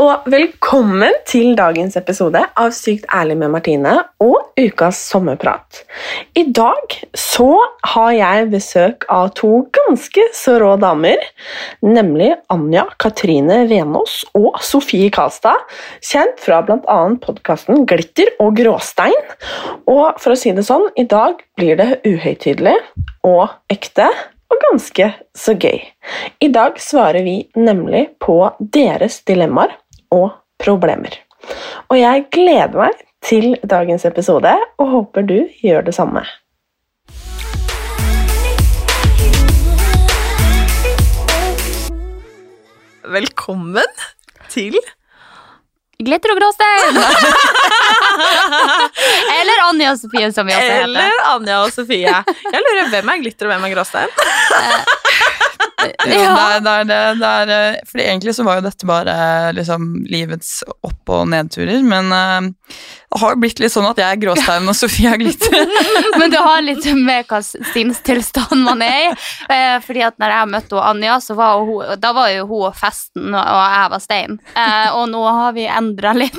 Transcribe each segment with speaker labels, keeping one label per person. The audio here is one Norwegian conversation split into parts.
Speaker 1: Og velkommen til dagens episode av Sykt ærlig med Martine og ukas sommerprat. I dag så har jeg besøk av to ganske så rå damer, nemlig Anja Katrine Venås og Sofie Karlstad, kjent fra bl.a. podkasten Glitter og gråstein. Og for å si det sånn, i dag blir det uhøytidelig og ekte og ganske så gøy. I dag svarer vi nemlig på deres dilemmaer og problemer. Og jeg gleder meg til dagens episode og håper du gjør det samme. Velkommen til
Speaker 2: Glitter og gråstein! Eller Anja og Sofie, som vi også heter.
Speaker 1: Eller Anja og Sofie. Jeg lurer hvem er glitter og hvem er gråstein?
Speaker 3: Jo, det er, det er, det, det er, eh, fordi egentlig så var jo dette bare liksom livets opp- og nedturer, men uh, det har jo blitt litt sånn at jeg er gråstein og Sofie er glitter.
Speaker 2: Men det har litt med hva sinnstilstand man er i. Uh, fordi at når jeg møtte Anja, så var hun, da var jo hun festen, og jeg var stein. Uh, og nå har vi endra litt.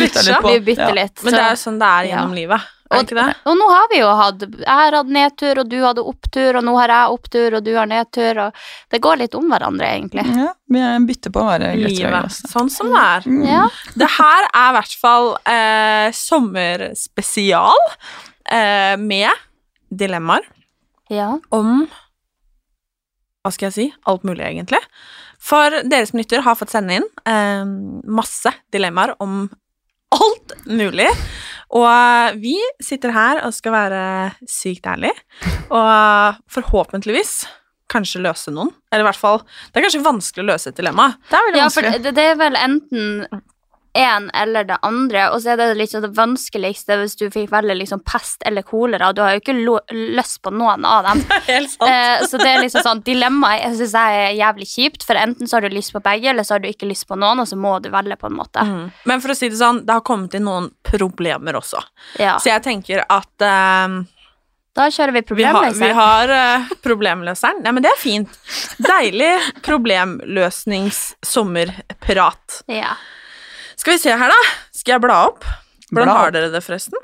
Speaker 3: Litt på.
Speaker 2: Vi bytter
Speaker 3: Ja.
Speaker 2: litt.
Speaker 1: Men det er jo sånn det er gjennom
Speaker 2: Ja.
Speaker 1: livet. Det?
Speaker 2: Og nå har vi jo hatt Jeg har hatt nedtur, og du hadde opptur, og nå har jeg opptur, og du har nedtur, og det går litt om hverandre, egentlig.
Speaker 3: Ja, vi bytter på å være
Speaker 1: Livet. Sånn som det er.
Speaker 2: Ja.
Speaker 1: Det her er i hvert fall eh, sommerspesial eh, med dilemmaer
Speaker 2: ja.
Speaker 1: om Hva skal jeg si? Alt mulig, egentlig. For dere som lytter, har fått sende inn eh, masse dilemmaer om alt mulig. Og vi sitter her og skal være sykt ærlige, og forhåpentligvis kanskje løse noen. Eller i hvert fall Det er kanskje vanskelig å løse et dilemma.
Speaker 3: Det er
Speaker 2: Ja, det, det er vel enten en eller det andre, og så er det liksom det vanskeligste hvis du fikk velge liksom pest eller kolera, du har jo ikke lyst på noen av dem.
Speaker 1: Helt sant.
Speaker 2: Eh, så det er liksom sånn, dilemmaet jeg synes jeg er jævlig kjipt, for enten så har du lyst på begge, eller så har du ikke lyst på noen, og så må du velge på en måte.
Speaker 1: Mm. Men for å si det sånn, det har kommet inn noen problemer også.
Speaker 2: Ja.
Speaker 1: Så jeg tenker at eh,
Speaker 2: Da kjører vi
Speaker 1: vi har, vi har eh, problemløseren. Nei, men det er fint. Deilig problemløsnings-sommerprat.
Speaker 2: Ja.
Speaker 1: Skal vi se her, da. Skal jeg bla opp? Hvordan
Speaker 3: Bla
Speaker 1: har dere det, forresten?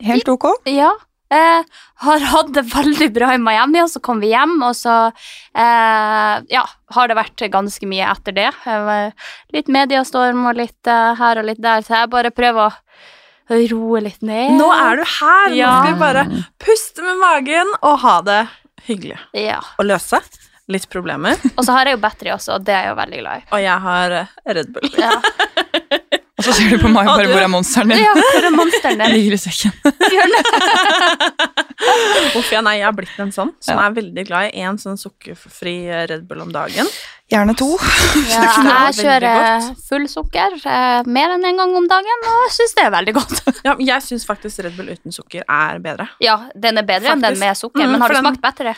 Speaker 3: Helt ok.
Speaker 2: Ja. Eh, har hatt det veldig bra i Miami, og så kom vi hjem, og så eh, ja, har det vært ganske mye etter det. Eh, litt mediestorm og litt eh, her og litt der, så jeg bare prøver å roe litt ned.
Speaker 1: Nå er du her! Nå skal vi bare puste med magen og ha det hyggelig.
Speaker 2: Ja.
Speaker 1: Og løse litt problemer.
Speaker 2: Og så har jeg jo battery også, og det er jeg jo veldig glad i.
Speaker 1: Og jeg har eh, Red Bull.
Speaker 2: Ja,
Speaker 3: Og så ser du på meg
Speaker 1: Og
Speaker 3: bare
Speaker 1: du-
Speaker 3: hvor er monsteren din?
Speaker 2: ja hvor er monsteren din?
Speaker 3: Ligger i sekken.
Speaker 1: Uff, ja, nei, jeg har blitt en sånn som
Speaker 3: Ja.
Speaker 1: er veldig glad i en sånn sukkerfri Red Bull om dagen.
Speaker 3: Gjerne to.
Speaker 2: Ja, jeg kjører full sukker eh, mer enn en gang om dagen, og syns det er veldig godt.
Speaker 1: Ja, jeg syns faktisk Red Bull uten sukker er bedre.
Speaker 2: Ja, den er bedre enn den med sukker,
Speaker 1: Mm,
Speaker 2: men har du smakt den- battery?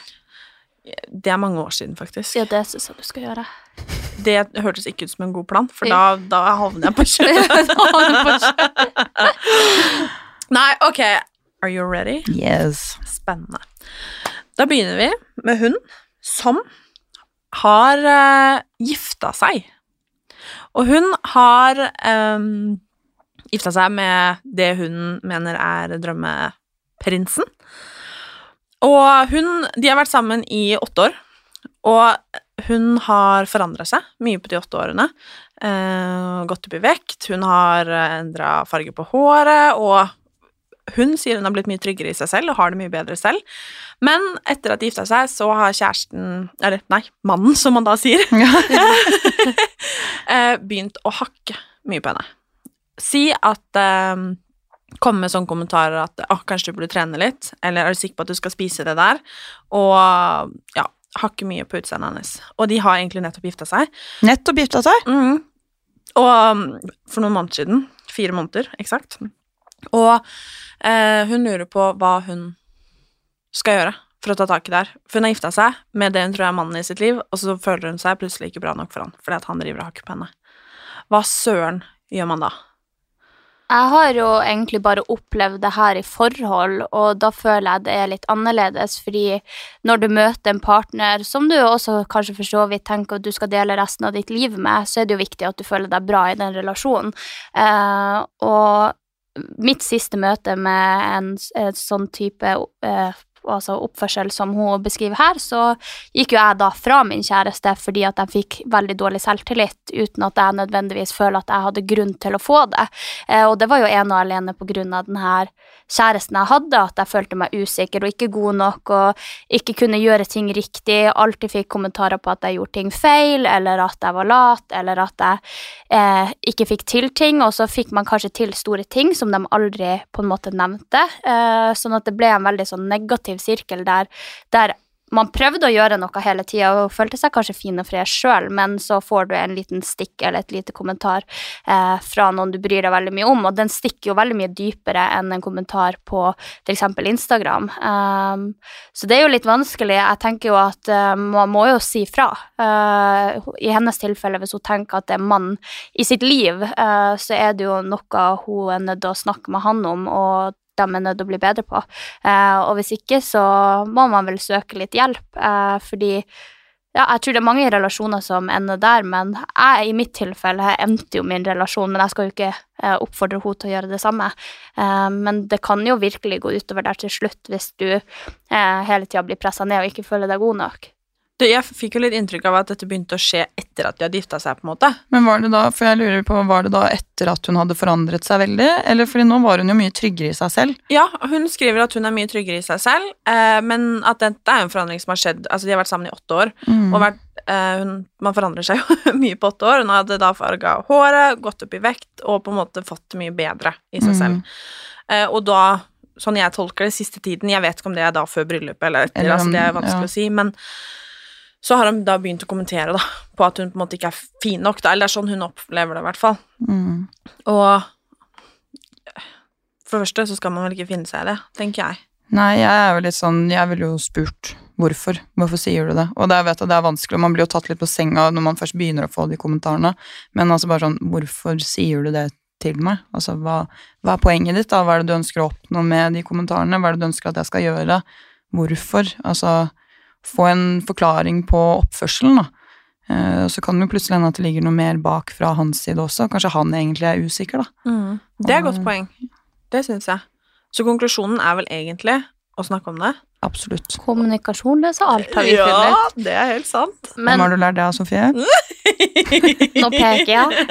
Speaker 1: Det er mange år siden, faktisk.
Speaker 2: Ja, det syns jeg du skal gjøre.
Speaker 1: Det hørtes ikke ut som en god plan, for da, da havner jeg på kjøpet. Nei, ok. Are you ready?
Speaker 3: Yes.
Speaker 1: Spennende. Da begynner vi med hun som har uh, gifta seg. Og hun har um, gifta seg med det hun mener er drømmeprinsen. Og hun De har vært sammen i åtte år, og hun har forandra seg mye på de åtte årene. Eh, gått opp i vekt, hun har endra farge på håret, og hun sier hun har blitt mye tryggere i seg selv og har det mye bedre selv. Men etter at de gifta seg, så har kjæresten Eller nei, mannen, som man da sier. eh, begynt å hakke mye på henne. Si at eh, Komme med sånne kommentarer at å, kanskje du burde trene litt, eller er du sikker på at du skal spise det der? Og ja, hakke mye på utseendet hennes. Og de har egentlig nettopp gifta seg.
Speaker 3: Nettopp gifta seg?
Speaker 1: Mm. Og for noen måneder siden. Fire måneder, eksakt. Og eh, hun lurer på hva hun skal gjøre for å ta tak i det her. For hun har gifta seg med det hun tror er mannen i sitt liv, og så føler hun seg plutselig ikke bra nok for han, fordi at han driver og hakker på henne. Hva søren gjør man da?
Speaker 2: Jeg har jo egentlig bare opplevd det her i forhold, og da føler jeg det er litt annerledes, fordi når du møter en partner som du også kanskje for så vidt tenker at du skal dele resten av ditt liv med, så er det jo viktig at du føler deg bra i den relasjonen. Eh, og mitt siste møte med en, en sånn type eh, altså oppførsel som hun beskriver her, så gikk jo jeg da fra min kjæreste fordi at jeg fikk veldig dårlig selvtillit, uten at jeg nødvendigvis føler at jeg hadde grunn til å få det. Eh, og det var jo ene og alene på grunn av den her kjæresten jeg hadde, at jeg følte meg usikker og ikke god nok og ikke kunne gjøre ting riktig, alltid fikk kommentarer på at jeg gjorde ting feil, eller at jeg var lat, eller at jeg eh, ikke fikk til ting, og så fikk man kanskje til store ting som de aldri på en måte nevnte, eh, sånn at det ble en veldig sånn negativ sirkel der, der man prøvde å gjøre noe hele tida og følte seg kanskje fin og fresh sjøl, men så får du en liten stikk eller et lite kommentar eh, fra noen du bryr deg veldig mye om, og den stikker jo veldig mye dypere enn en kommentar på f.eks. Instagram. Um, så det er jo litt vanskelig. Jeg tenker jo at uh, man må jo si fra. Uh, I hennes tilfelle, hvis hun tenker at det er mann i sitt liv, uh, så er det jo noe hun er nødt til å snakke med han om. og de er nødt til å bli bedre på. Eh, og hvis ikke, så må man vel søke litt hjelp, eh, fordi ja, jeg tror det er mange relasjoner som ender der, men jeg i mitt tilfelle endte jo min relasjon, men jeg skal jo ikke eh, oppfordre henne til å gjøre det samme. Men det kan jo virkelig gå utover der til slutt hvis du hele tida blir pressa ned og ikke føler deg god nok.
Speaker 1: Du, jeg fikk jo litt inntrykk av at dette begynte å skje etter at de hadde gifta seg. på en måte.
Speaker 3: Men var det da for jeg lurer på, var det da etter at hun hadde forandret seg veldig? Eller fordi nå var hun jo mye tryggere i seg selv?
Speaker 1: Ja, hun skriver at hun er mye tryggere i seg selv, eh, men at dette er en forandring som har skjedd. Altså, De har vært sammen i åtte år,
Speaker 3: Mm.
Speaker 1: og vært, eh, hun, man forandrer seg jo mye på åtte år. Hun hadde da farga håret, gått opp i vekt og på en måte fått det mye bedre i seg
Speaker 3: Mm.
Speaker 1: selv. Eh, og da, sånn jeg tolker det, siste tiden Jeg vet ikke om det er da før bryllupet eller etter,
Speaker 3: Eller om-
Speaker 1: altså det er vanskelig
Speaker 3: ja.
Speaker 1: å si, men så har han da begynt å kommentere da, på at hun på en måte ikke er fin nok. Da. Eller det er sånn hun opplever det, i hvert fall.
Speaker 3: Mm.
Speaker 1: Og for det første så skal man vel ikke finne seg i det, tenker jeg.
Speaker 3: Nei, jeg er jo litt sånn Jeg ville jo spurt hvorfor. Hvorfor sier du det? Og det, jeg vet at det er vanskelig, og man blir jo tatt litt på senga når man først begynner å få de kommentarene, men altså bare sånn Hvorfor sier du det til meg? Altså, hva, hva er poenget ditt, da? Hva er det du ønsker å oppnå med de kommentarene? Hva er det du ønsker at jeg skal gjøre? Hvorfor? Altså, få en forklaring på oppførselen, da. Eh, så kan det jo plutselig hende at det ligger noe mer bak fra hans side også. Kanskje han egentlig er usikker, da.
Speaker 1: Det er et godt poeng. Det syns jeg. Så konklusjonen er vel egentlig å snakke om det.
Speaker 3: Absolutt.
Speaker 2: Kommunikasjon løser alt, har vi funnet.
Speaker 1: det er helt sant.
Speaker 3: Hvem har du lært det av, Sofie?
Speaker 2: Nå peker jeg.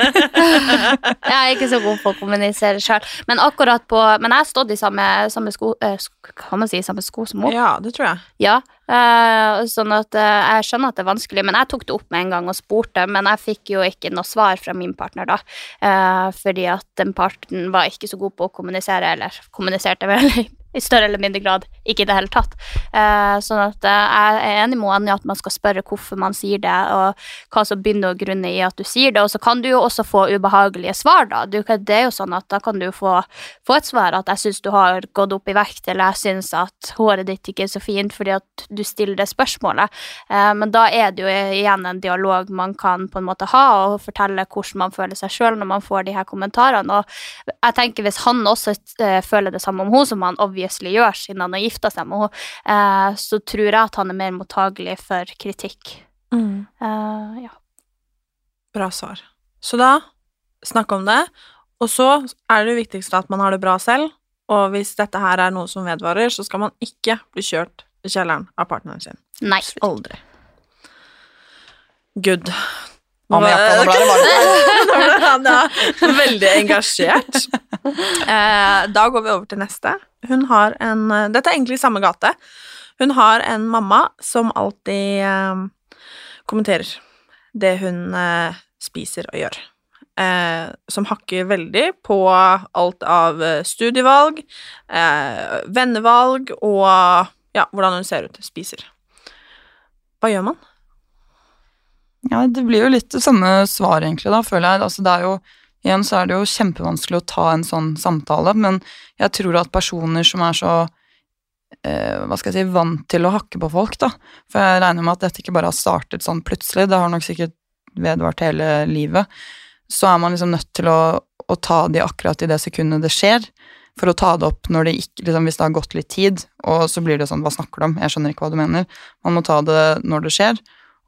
Speaker 2: Jeg er ikke så god på å kommunisere sjøl. Men akkurat på Men jeg har stått i samme, samme sko eh, Kan man si samme sko som henne?
Speaker 1: Ja, det tror jeg.
Speaker 2: Ja. eh, sånn at eh, jeg skjønner at det er vanskelig, men jeg tok det opp med en gang og spurte. Men jeg fikk jo ikke noe svar fra min partner da, eh, fordi at den parten var ikke så god på å kommunisere, eller kommuniserte vel i større eller mindre grad ikke i det hele tatt. Eh, sånn at eh, jeg er enig med Anja at man skal spørre hvorfor man sier det, og hva som begynner å grunne i at du sier det. Og så kan du jo også få ubehagelige svar, da. Du, det er jo sånn at da kan du få, få et svar at jeg syns du har gått opp i vekt, eller jeg syns at håret ditt ikke er så fint fordi at du stiller det spørsmålet. Eh, men da er det jo igjen en dialog man kan på en måte ha, og fortelle hvordan man føler seg sjøl når man får de her kommentarene. Og jeg tenker hvis han også eh, føler det samme om henne som han obviously gjør, siden han har gifta seg med henne, eh, så tror jeg at han er mer mottagelig for kritikk. Eh, ja.
Speaker 1: Bra svar. Så da, snakk om det, Og så er det viktigste at man har det bra selv, og hvis dette her er noe som vedvarer, så skal man ikke bli kjørt i kjelleren av partneren sin.
Speaker 2: Nei.
Speaker 1: Aldri. Good.
Speaker 3: Nå ble det varmt.
Speaker 1: Nå ble han veldig engasjert. Eh, da går vi over til neste. Hun har en eh, Dette er egentlig samme gate. Hun har en mamma som alltid eh, kommenterer det hun eh, spiser og gjør. Eh, som hakker veldig på alt av eh, studievalg, vennevalg og ja, hvordan hun ser ut, spiser. Hva gjør man?
Speaker 3: Ja, det blir jo litt det samme svar, egentlig, da, føler jeg. Altså, det er jo, igjen så er det jo kjempevanskelig å ta en sånn samtale, men jeg tror at personer som er så eh, hva skal jeg si, vant til å hakke på folk, da. For jeg regner med at dette ikke bare har startet sånn plutselig, det har nok sikkert vedvart hele livet. Så er man liksom nødt til å, å ta de akkurat i det sekundet det skjer, for å ta det opp når det ikke, liksom, hvis det har gått litt tid, og så blir det sånn, hva snakker du om, jeg skjønner ikke hva du mener. Man må ta det når det skjer,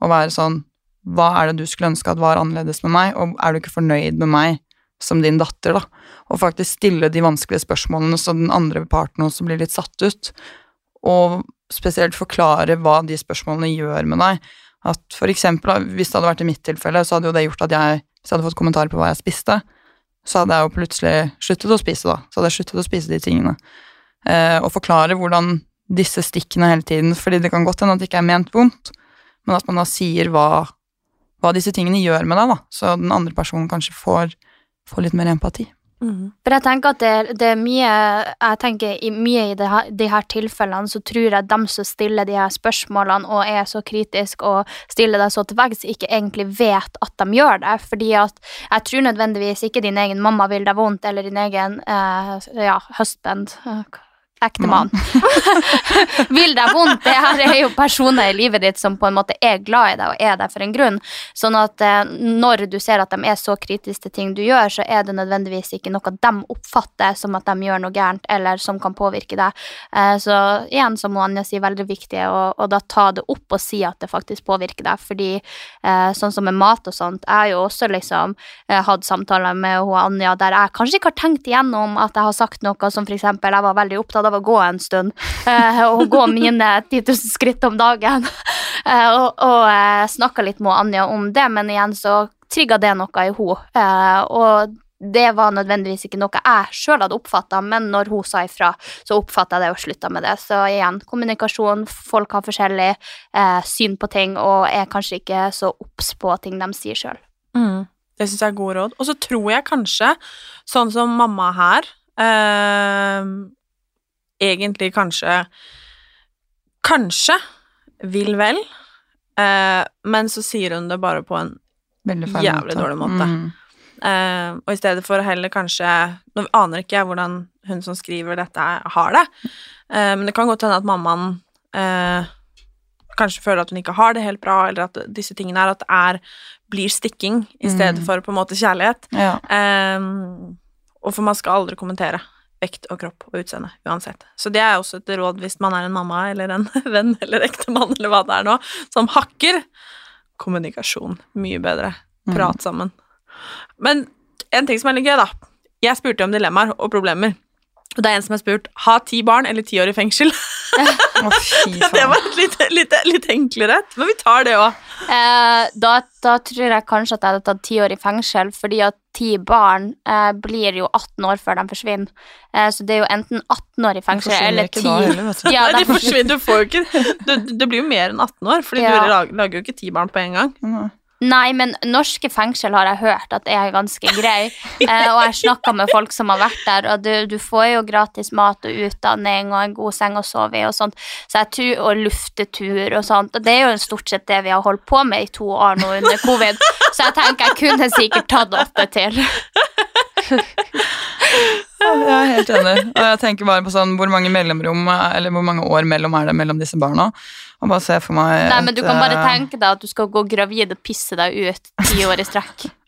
Speaker 3: og være sånn, hva er det du skulle ønske at var annerledes med meg, og er du ikke fornøyd med meg som din datter, da? Og faktisk stille de vanskelige spørsmålene så den andre parten også blir litt satt ut, og spesielt forklare hva de spørsmålene gjør med deg. At for eksempel, hvis det hadde vært i mitt tilfelle, så hadde jo det gjort at jeg, hvis jeg hadde fått kommentarer på hva jeg spiste, så hadde jeg jo plutselig sluttet å spise, da. Så hadde jeg sluttet å spise de tingene. Eh, og forklare hvordan disse stikkene hele tiden, fordi det kan godt hende at det ikke er ment vondt, men at man da sier hva, hva disse tingene gjør med deg, da, så den andre personen kanskje får, får litt mer empati.
Speaker 2: For jeg tenker at det, det er mye Jeg tenker i mye i det her, de her tilfellene så tror jeg dem som stiller de her spørsmålene og er så kritisk og stiller deg så til veggs, ikke egentlig vet at de gjør det. Fordi at jeg tror nødvendigvis ikke din egen mamma vil deg vondt, eller din egen eh, ja, husband eh, Ektemann. vil deg vondt. Det her er jo personer i livet ditt som på en måte er glad i deg og er der for en grunn. Sånn at eh, når du ser at de er så kritiske til ting du gjør, så er det nødvendigvis ikke noe de oppfatter som at de gjør noe gærent, eller som kan påvirke deg. Eh, så igjen, som Anja sier, veldig viktig å, da ta det opp og si at det faktisk påvirker deg. Fordi eh, sånn som med mat og sånt, jeg har jo også liksom eh, hatt samtaler med hun Anja der jeg kanskje ikke har tenkt igjennom at jeg har sagt noe som eksempel jeg var veldig opptatt av å gå en stund. eh, og gå mine 10 000 skritt om dagen. eh, og og eh, snakka litt med Anja om det, men igjen så trigga det noe i henne. Og det var nødvendigvis ikke noe jeg sjøl hadde oppfatta, men når hun sa ifra, så oppfatta jeg det og slutta med det. Så igjen, kommunikasjon. Folk har forskjellig eh, syn på ting og er kanskje ikke så obs på ting de sier sjøl.
Speaker 1: Mm. Det syns jeg er gode råd. Og så tror jeg kanskje, sånn som mamma her eh, Egentlig kanskje Kanskje vil vel, eh, men så sier hun det bare på en jævlig dårlig måte.
Speaker 3: Mm.
Speaker 1: Eh, og i stedet for heller kanskje Nå aner ikke jeg hvordan hun som skriver dette, har det, eh, men det kan godt hende at mammaen eh, kanskje føler at hun ikke har det helt bra, eller at disse tingene er at det er, blir stikking i stedet
Speaker 3: Mm.
Speaker 1: for på en måte kjærlighet.
Speaker 3: Ja.
Speaker 1: Eh, og for man skal aldri kommentere vekt og kropp og utseende uansett. Så det er også et råd hvis man er en mamma eller en venn eller ektemann eller hva det er nå, som hakker. Kommunikasjon. Mye bedre.
Speaker 3: Mm.
Speaker 1: Prat sammen. Men en ting som er litt gøy, da. Jeg spurte om dilemmaer og problemer. Og det er en som har spurt ha ti barn eller ti år i fengsel.
Speaker 3: Fy
Speaker 1: det var litt, litt, litt enklere, men vi tar det òg.
Speaker 2: Eh, da, da tror jeg kanskje at jeg hadde tatt ti år i fengsel, fordi at ti barn eh, blir jo 18 år før de forsvinner. Eh, så det er jo enten 18 år i fengsel eller
Speaker 3: ti
Speaker 2: 10
Speaker 3: heller.
Speaker 2: Ja,
Speaker 1: Nei,
Speaker 2: de
Speaker 1: forsvinner, du får jo ikke Det, det blir jo mer enn 18 år, fordi
Speaker 2: Ja.
Speaker 1: du lager, lager jo ikke ti barn på en gang.
Speaker 3: Mm.
Speaker 2: Nei, men norske fengsel har jeg hørt at er ganske grei. Eh, og jeg snakka med folk som har vært der, og du, du får jo gratis mat og utdanning og en god seng å sove i og sånt. Så jeg tror, og luftetur og sånt. Og det er jo stort sett det vi har holdt på med i to år nå under covid. Så jeg tenker jeg kunne sikkert tatt åtte til.
Speaker 3: Jeg er helt enig. Og jeg tenker bare på sånn, hvor mange mellomrom, eller hvor mange år mellom er det mellom disse barna? Og bare se for meg
Speaker 2: Nei, men du kan bare
Speaker 3: eh,
Speaker 2: tenke deg at du skal gå gravid og pisse deg ut ti år i strekk.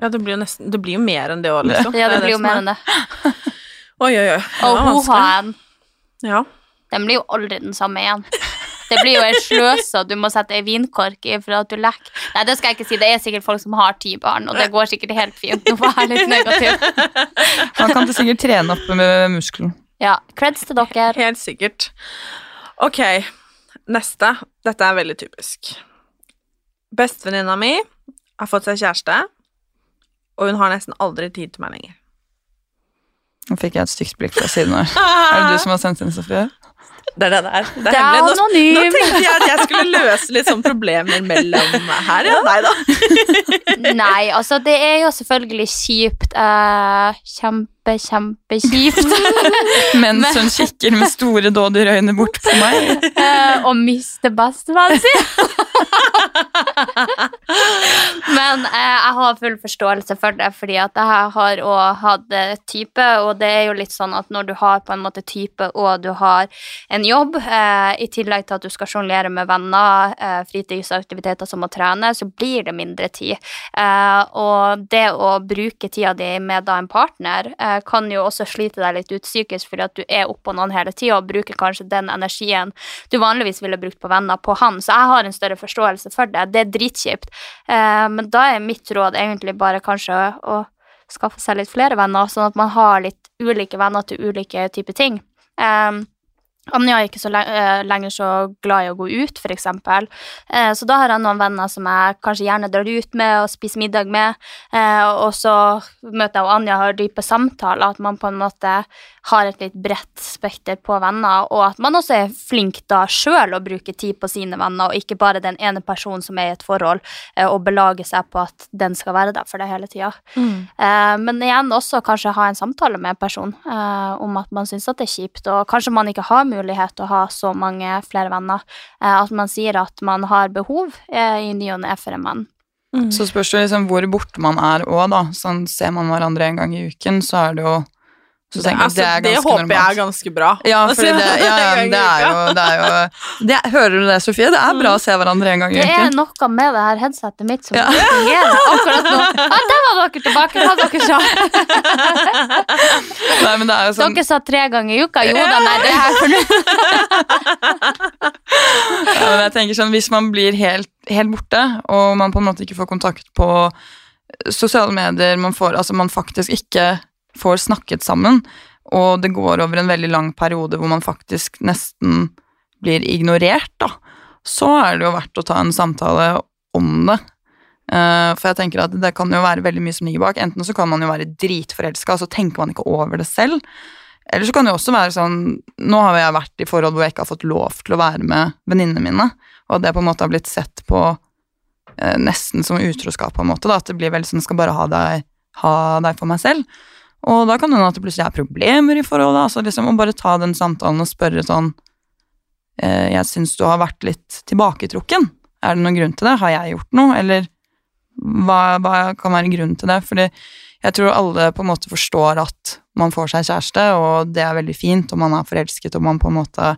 Speaker 1: Ja, det blir jo nesten Det blir jo mer enn det òg, liksom.
Speaker 2: Ja, det blir jo mer
Speaker 1: er-
Speaker 2: enn det.
Speaker 1: Oi, oi, oi. Det
Speaker 2: Og
Speaker 1: hohaen.
Speaker 2: hun en
Speaker 1: Ja.
Speaker 2: Den blir jo aldri den samme igjen. Det blir jo ei sløse, og du må sette ei vinkork i for at du lekker. Nei, det skal jeg ikke si. Det er sikkert folk som har ti barn, og det går sikkert helt fint. Nå var jeg litt negativ.
Speaker 3: Man kan sikkert trene opp med muskelen.
Speaker 2: Ja, creds til dere.
Speaker 1: Helt sikkert. Ok, neste. Dette er veldig typisk. Bestevenninna mi har fått seg kjæreste, og hun har nesten aldri tid til meg lenger.
Speaker 3: Nå fikk jeg et stygt blikk fra siden her. Er det du som har sendt inn, Sofie?
Speaker 1: Det er det der. Det
Speaker 2: Det er
Speaker 1: hemmelig. Nå, nå tenkte jeg at jeg skulle løse litt sånn problemer mellom her, ja. Nei da.
Speaker 2: Nei, altså, det er jo selvfølgelig kjipt. Uh, kjempe, kjempekjipt.
Speaker 3: Mens hun kikker med store dådyrøyne bort på meg.
Speaker 2: Uh, og mister bestevennen sin. Men eh, jeg har full forståelse for det, fordi at jeg har òg hatt eh, type, og det er jo litt sånn at når du har på en måte type og du har en jobb, eh, i tillegg til at du skal sjonglere med venner, eh, fritidsaktiviteter som å trene, så blir det mindre tid. Eh, og det å bruke tida di med da en partner eh, kan jo også slite deg litt ut psykisk, fordi at du er oppå noen hele tida og bruker kanskje den energien du vanligvis ville brukt på venner, på han. Så jeg har en større forståelse for det. Det er dritkjipt. Eh, men da er mitt råd egentlig bare kanskje å skaffe seg litt flere venner, sånn at man har litt ulike venner til ulike typer ting. Um, Anja er ikke så eh, lenger så glad i å gå ut, eksempel. Eh, så da har jeg noen venner som jeg kanskje gjerne drar ut med og spiser middag med. Eh, og så møter jeg og Anja har dype samtaler, at man på en måte har et litt bredt spekter på venner, og at man også er flink da sjøl å bruke tid på sine venner, og ikke bare den ene personen som er i et forhold, eh, og belage seg på at den skal være der for deg hele tida. Mm. men igjen også kanskje ha en samtale med en person om at man syns at det er kjipt, og kanskje man ikke har mulighet til å ha så mange flere venner. Eh, at man sier at man har behov eh, i ny og ne for en venn.
Speaker 3: Så spørs det liksom hvor borte man er òg, da. Sånn, ser man hverandre en gang i uken, så er det jo så det,
Speaker 1: Altså,
Speaker 3: det er
Speaker 1: det
Speaker 3: håper
Speaker 1: håper jeg er ganske bra.
Speaker 3: Ja, fordi det, ja, ja, det er jo, det er jo det, Hører du det, Sofie? Det er bra å se hverandre en gang i
Speaker 2: Det er noe med det her headsetet mitt som
Speaker 3: Ja.
Speaker 2: fungerer akkurat nå. Ah, der var dere tilbake! Hva dere sa
Speaker 3: Nei, men det er jo sånn
Speaker 2: Dere sa tre ganger i uka. Jo da, nei, det er for
Speaker 3: Ja, men jeg tenker sånn, Hvis man blir helt, helt borte, og man på en måte ikke får kontakt på sosiale medier, man, får, altså man faktisk ikke får snakket sammen, og det går over en veldig lang periode hvor man faktisk nesten blir ignorert, da, så er det jo verdt å ta en samtale om det. Eh, for jeg tenker at det kan jo være veldig mye som ligger bak. Enten så kan man jo være dritforelska, og så tenker man ikke over det selv. Eller så kan det også være sånn Nå har jeg vært i forhold hvor jeg ikke har fått lov til å være med venninnene mine, og det på en måte har blitt sett på eh, nesten som utroskap, på en måte. Da, at det blir veldig sånn skal bare ha deg, ha deg for meg selv. Og da kan det hende at det plutselig er problemer i forholdet. altså liksom Å bare ta den samtalen og spørre sånn eh, Jeg syns du har vært litt tilbaketrukken. Er det noen grunn til det? Har jeg gjort noe? Eller hva, hva kan være grunnen til det? Fordi jeg tror alle på en måte forstår at man får seg kjæreste, og det er veldig fint, og man er forelsket, og man på en måte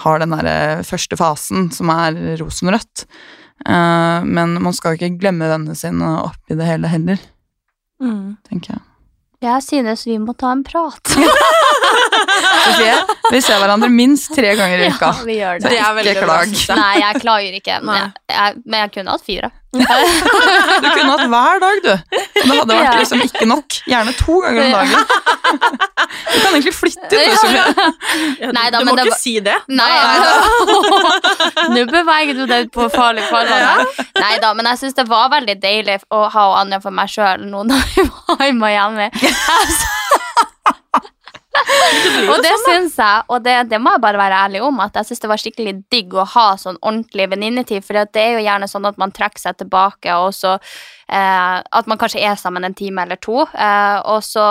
Speaker 3: har den der første fasen som er rosenrødt. Eh, men man skal jo ikke glemme vennene sine oppi det hele heller, tenker jeg.
Speaker 2: Jeg synes vi må ta en prat.
Speaker 3: Sofie, vi ser hverandre minst tre ganger i uka.
Speaker 2: Ja, vi gjør
Speaker 3: Så
Speaker 2: det.
Speaker 3: ikke klag.
Speaker 2: Nei, jeg klager ikke. Men jeg, jeg, men jeg kunne hatt fire.
Speaker 3: Du kunne hatt hver dag, du. Men det hadde vært liksom ikke nok. Gjerne to ganger om dagen. Du kan egentlig flytte ut, Sofie.
Speaker 1: Ja, du,
Speaker 2: du
Speaker 1: må
Speaker 2: det
Speaker 1: ikke si det.
Speaker 2: Nei, Nå beveger du deg ut på farlig farvann. Nei da, men jeg syns det var veldig deilig å ha Anja for meg sjøl nå når vi var i Miami. og det syns jeg, og det, det må jeg bare være ærlig om, at jeg syns det var skikkelig digg å ha sånn ordentlig venninnetid, for det er jo gjerne sånn at man trekker seg tilbake, og så eh, At man kanskje er sammen en time eller to, eh, og så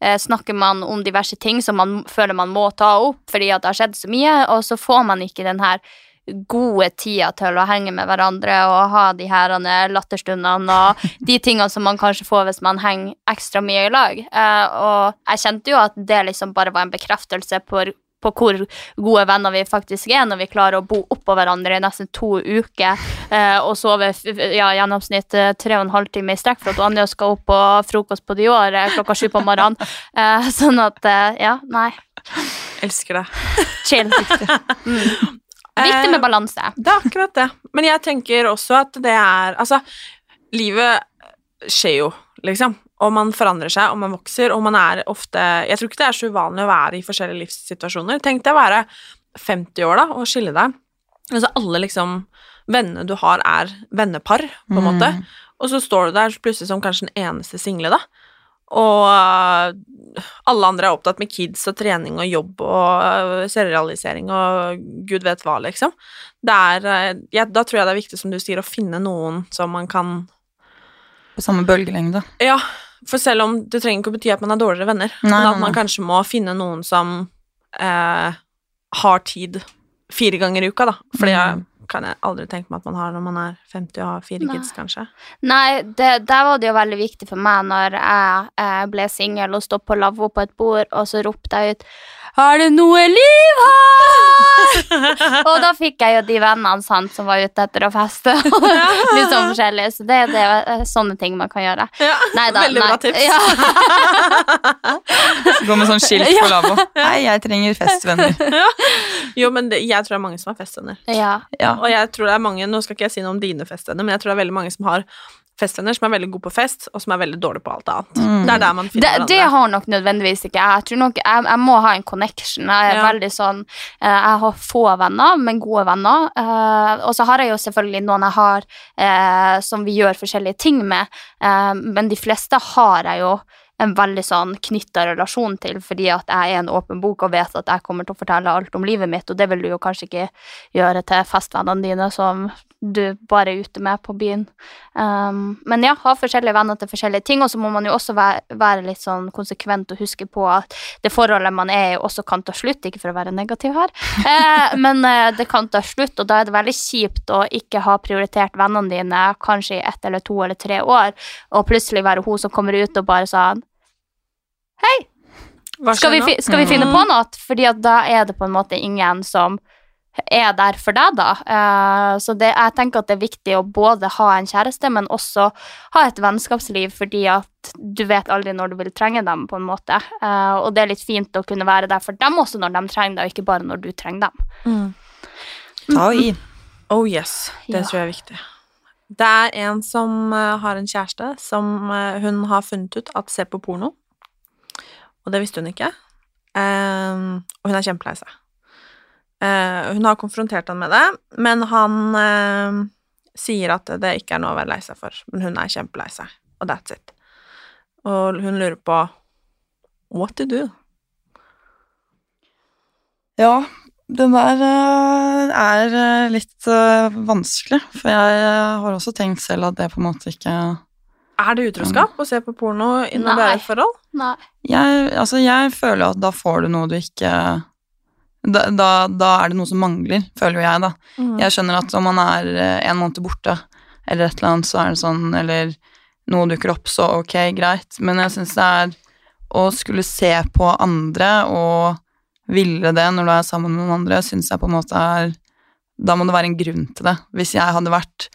Speaker 2: eh, snakker man om diverse ting som man føler man må ta opp fordi at det har skjedd så mye, og så får man ikke den her gode tida til å henge med hverandre og ha de her latterstundene og de tingene som man kanskje får hvis man henger ekstra mye i lag. Eh, og jeg kjente jo at det liksom bare var en bekreftelse på, på hvor gode venner vi faktisk er når vi klarer å bo oppå hverandre i nesten to uker eh, og sove ja, gjennomsnitt eh, tre og en halv time i strekk for at Anja skal opp på frokost på Dior eh, klokka sju på morgenen. Eh, sånn at eh, Ja, nei.
Speaker 1: Elsker deg.
Speaker 2: Chill. Viktig med
Speaker 1: Eh,
Speaker 2: balanse.
Speaker 1: Det er akkurat det. Men jeg tenker også at det er Altså, livet skjer jo, liksom. Og man forandrer seg, og man vokser, og man er ofte Jeg tror ikke det er så uvanlig å være i forskjellige livssituasjoner. Tenk deg å være 50 år, da, og skille deg. Altså alle liksom Vennene du har, er vennepar, på en måte. Og så står du der plutselig som kanskje den eneste single, da. Og øh, alle andre er opptatt med kids og trening og jobb og øh, selvrealisering og gud vet hva, liksom. Det er øh, ja, Da tror jeg det er viktig, som du sier, å finne noen som man kan
Speaker 3: På samme bølgelengde.
Speaker 1: Ja, for selv om det trenger ikke å bety at man er dårligere venner,
Speaker 3: Nei,
Speaker 1: men at man kanskje må finne noen som eh, har tid fire ganger i uka, da. For det
Speaker 3: Mm.
Speaker 1: Kan jeg aldri tenke meg at man har når man er 50 og har fire
Speaker 2: Nei.
Speaker 1: kids, kanskje.
Speaker 2: Nei, det, der var det jo veldig viktig for meg når jeg jeg ble singel og sto på lavvo på et bord, og så ropte jeg ut Er det noe liv her? og da fikk jeg jo de vennene sant, som var ute etter å feste. Litt sånn forskjellig. Så det, det er sånne ting man kan gjøre.
Speaker 1: Ja,
Speaker 2: Neida,
Speaker 1: veldig bra tips.
Speaker 2: Ja.
Speaker 3: Gå med sånn skilt på lavvo. Nei, jeg trenger festvenner.
Speaker 1: Jo, men det, jeg tror det er mange som har festvenner.
Speaker 2: ja.
Speaker 3: Ja.
Speaker 1: Og jeg tror det er mange, nå skal ikke jeg si noe om dine festvenner, men jeg tror det er veldig mange som har festvenner som er veldig gode på fest, og som er veldig dårlige på alt annet.
Speaker 3: Mm.
Speaker 1: Det er der man finner
Speaker 2: det
Speaker 1: det
Speaker 2: har nok nødvendigvis ikke jeg. Tror nok jeg, jeg må ha en connection. Jeg er
Speaker 1: Ja.
Speaker 2: veldig sånn eh, Jeg har få venner, men gode venner. Eh, og så har jeg jo selvfølgelig noen jeg har eh, som vi gjør forskjellige ting med, men de fleste har jeg jo en veldig sånn knytta relasjon til, fordi at jeg er en åpen bok og vet at jeg kommer til å fortelle alt om livet mitt, og det vil du jo kanskje ikke gjøre til festvennene dine som du bare er ute med på byen. Um, men ja, ha forskjellige venner til forskjellige ting, og så må man jo også være, være litt sånn konsekvent og huske på at det forholdet man er i, også kan ta slutt, ikke for å være negativ her, eh, men eh, det kan ta slutt, og da er det veldig kjipt å ikke ha prioritert vennene dine kanskje i ett eller to eller tre år, og plutselig være hun som kommer ut og bare sånn
Speaker 1: Hva
Speaker 2: skal vi, skal vi finne
Speaker 1: Mm.
Speaker 2: på noe? Fordi at da er det på en måte ingen som er der for deg, da. Uh, så det, jeg tenker at det er viktig å både ha en kjæreste, men også ha et vennskapsliv, fordi at du vet aldri når du vil trenge dem, på en måte. Uh, og det er litt fint å kunne være der for dem også når de trenger deg, og ikke bare når du trenger dem.
Speaker 1: Mm.
Speaker 3: Ta i.
Speaker 1: Oh yes, det
Speaker 2: Ja.
Speaker 1: tror jeg er viktig. Det er en som eh, har en kjæreste som hun har funnet ut at ser på porno. Og det visste hun ikke. Um, og hun er kjempelei seg. Uh, hun har konfrontert han med det, men han uh, sier at det ikke er noe å være lei seg for. Men hun er kjempelei seg, og that's it. Og hun lurer på what to do.
Speaker 3: Ja, den der eh, er eh, litt vanskelig, for jeg har også tenkt selv at det på en måte ikke
Speaker 1: Er det utroskap å se på porno i når det
Speaker 2: Nei.
Speaker 1: er et forhold?
Speaker 2: Nei.
Speaker 3: jeg, altså, jeg føler at da får du noe du ikke da, da, da er det noe som mangler, føler jo jeg, da.
Speaker 1: Mm.
Speaker 3: Jeg skjønner at om man er eh, en måned borte, eller et eller annet, så er det sånn, eller noe dukker opp, så ok, greit. Men jeg syns det er å skulle se på andre og ville det når du er sammen med noen andre, syns jeg på en måte er Da må det være en grunn til det. Hvis jeg hadde vært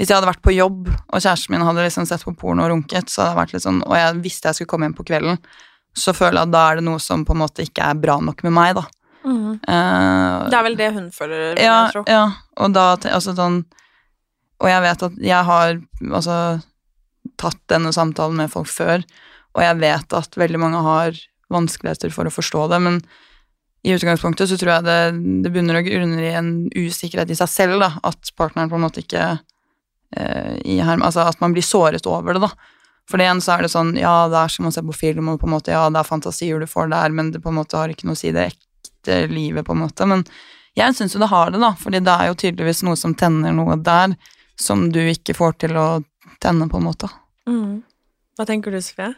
Speaker 3: hvis jeg hadde vært på jobb, og kjæresten min hadde liksom sett på porno og runket, så hadde jeg vært litt sånn, og jeg visste jeg skulle komme hjem på kvelden, så føler jeg at da er det noe som på en måte ikke er bra nok med meg, da.
Speaker 1: Mm.
Speaker 3: Uh,
Speaker 1: Det er vel det hun føler,
Speaker 3: ja,
Speaker 1: jeg tro.
Speaker 3: ja, og da altså sånn Og jeg vet at jeg har altså tatt denne samtalen med folk før, og jeg vet at veldig mange har vanskeligheter for å forstå det, men i utgangspunktet så tror jeg det, det bunner og grunner i en usikkerhet i seg selv, da, at partneren på en måte ikke i herm, Altså at man blir såret over det, da. For det igjen så er det sånn, ja, det er som å se på film, og på en måte, ja, det er fantasier du får der, men det på en måte har ikke noe å si i det ekte livet, på en måte. Men jeg syns jo det har det, da, fordi det er jo tydeligvis noe som tenner noe der som du ikke får til å tenne, på en måte.
Speaker 1: Mm. Hva tenker du, Sofie?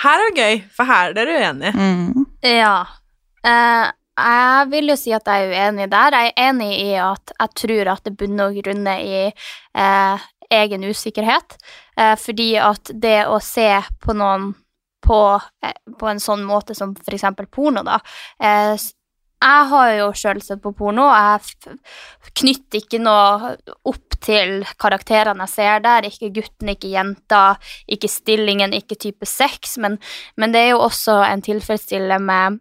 Speaker 1: Her er det gøy, for her er dere uenige.
Speaker 3: Mm.
Speaker 2: Ja. Eh, jeg vil jo si at jeg er uenig der. Jeg er enig i at jeg tror at det bunner og grunner i eh, egen usikkerhet. Eh, fordi at det å se på noen på, eh, på en sånn måte som eksempel porno, da eh, jeg har jo sjøl sett på porno, og jeg knytter ikke noe opp til karakterene jeg ser der. Ikke gutten, ikke jenta, ikke stillingen, ikke type sex, men, men det er jo også en tilfredsstillelse med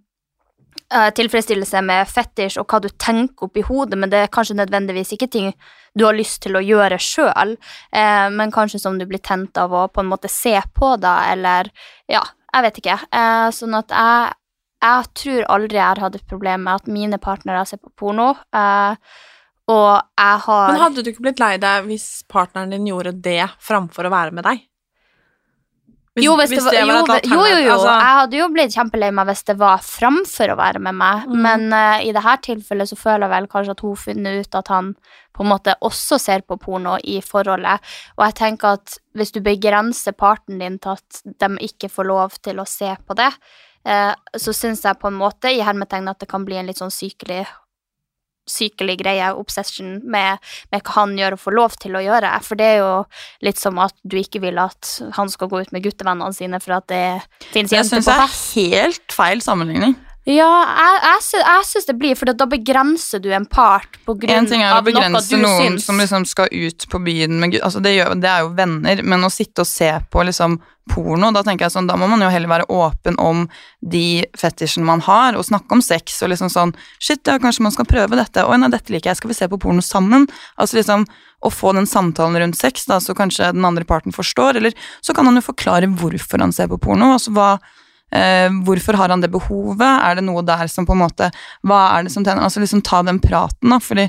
Speaker 2: tilfredsstillelse med fetisj og hva du tenker oppi hodet, men det er kanskje nødvendigvis ikke ting du har lyst til å gjøre sjøl, eh, men kanskje som du blir tent av å på en måte se på da, eller ja, jeg vet ikke. Eh, sånn at jeg, jeg tror aldri jeg har hatt et problem med at mine partnere ser på porno. Eh, og jeg har
Speaker 1: Men hadde du ikke blitt lei deg hvis partneren din gjorde det framfor å være med deg? Hvis,
Speaker 2: jo, hvis det var,
Speaker 1: var
Speaker 2: jo, jo, jo, jo.
Speaker 1: altså-
Speaker 2: Jeg hadde jo blitt kjempelei meg hvis det var framfor å være med meg,
Speaker 1: Mm.
Speaker 2: men uh, i dette tilfellet så føler jeg vel kanskje at hun har funnet ut at han på en måte også ser på porno i forholdet, og jeg tenker at hvis du begrenser parten din til at de ikke får lov til å se på det, uh, så syns jeg på en måte i hermetegn at det kan bli en litt sånn sykelig sykelig greie, obsession, med, med hva han gjør og får lov til å gjøre. For det er jo litt som at du ikke vil at han skal gå ut med guttevennene sine for at det finnes jenter på fest.
Speaker 3: det er helt feil sammenligning.
Speaker 2: Ja, jeg, jeg, jeg syns det blir, for da begrenser du en part på grunn
Speaker 3: En ting er å
Speaker 2: av noe
Speaker 3: begrense
Speaker 2: du
Speaker 3: noen
Speaker 2: syns.
Speaker 3: som liksom skal ut på byen med altså det, gjør, det er jo venner, men å sitte og se på liksom porno, da tenker jeg sånn, da må man jo heller være åpen om de fetisjene man har, og snakke om sex, og liksom sånn, shit, ja, kanskje man skal prøve dette, Oi, nei, dette liker jeg, skal vi se på porno sammen? Altså liksom, å få den samtalen rundt sex, da, så kanskje den andre parten forstår, eller så kan han jo forklare hvorfor han ser på porno, altså hva, hvorfor har han det behovet? Er det noe der som på en måte Hva er det som tenner Altså liksom ta den praten, da. Fordi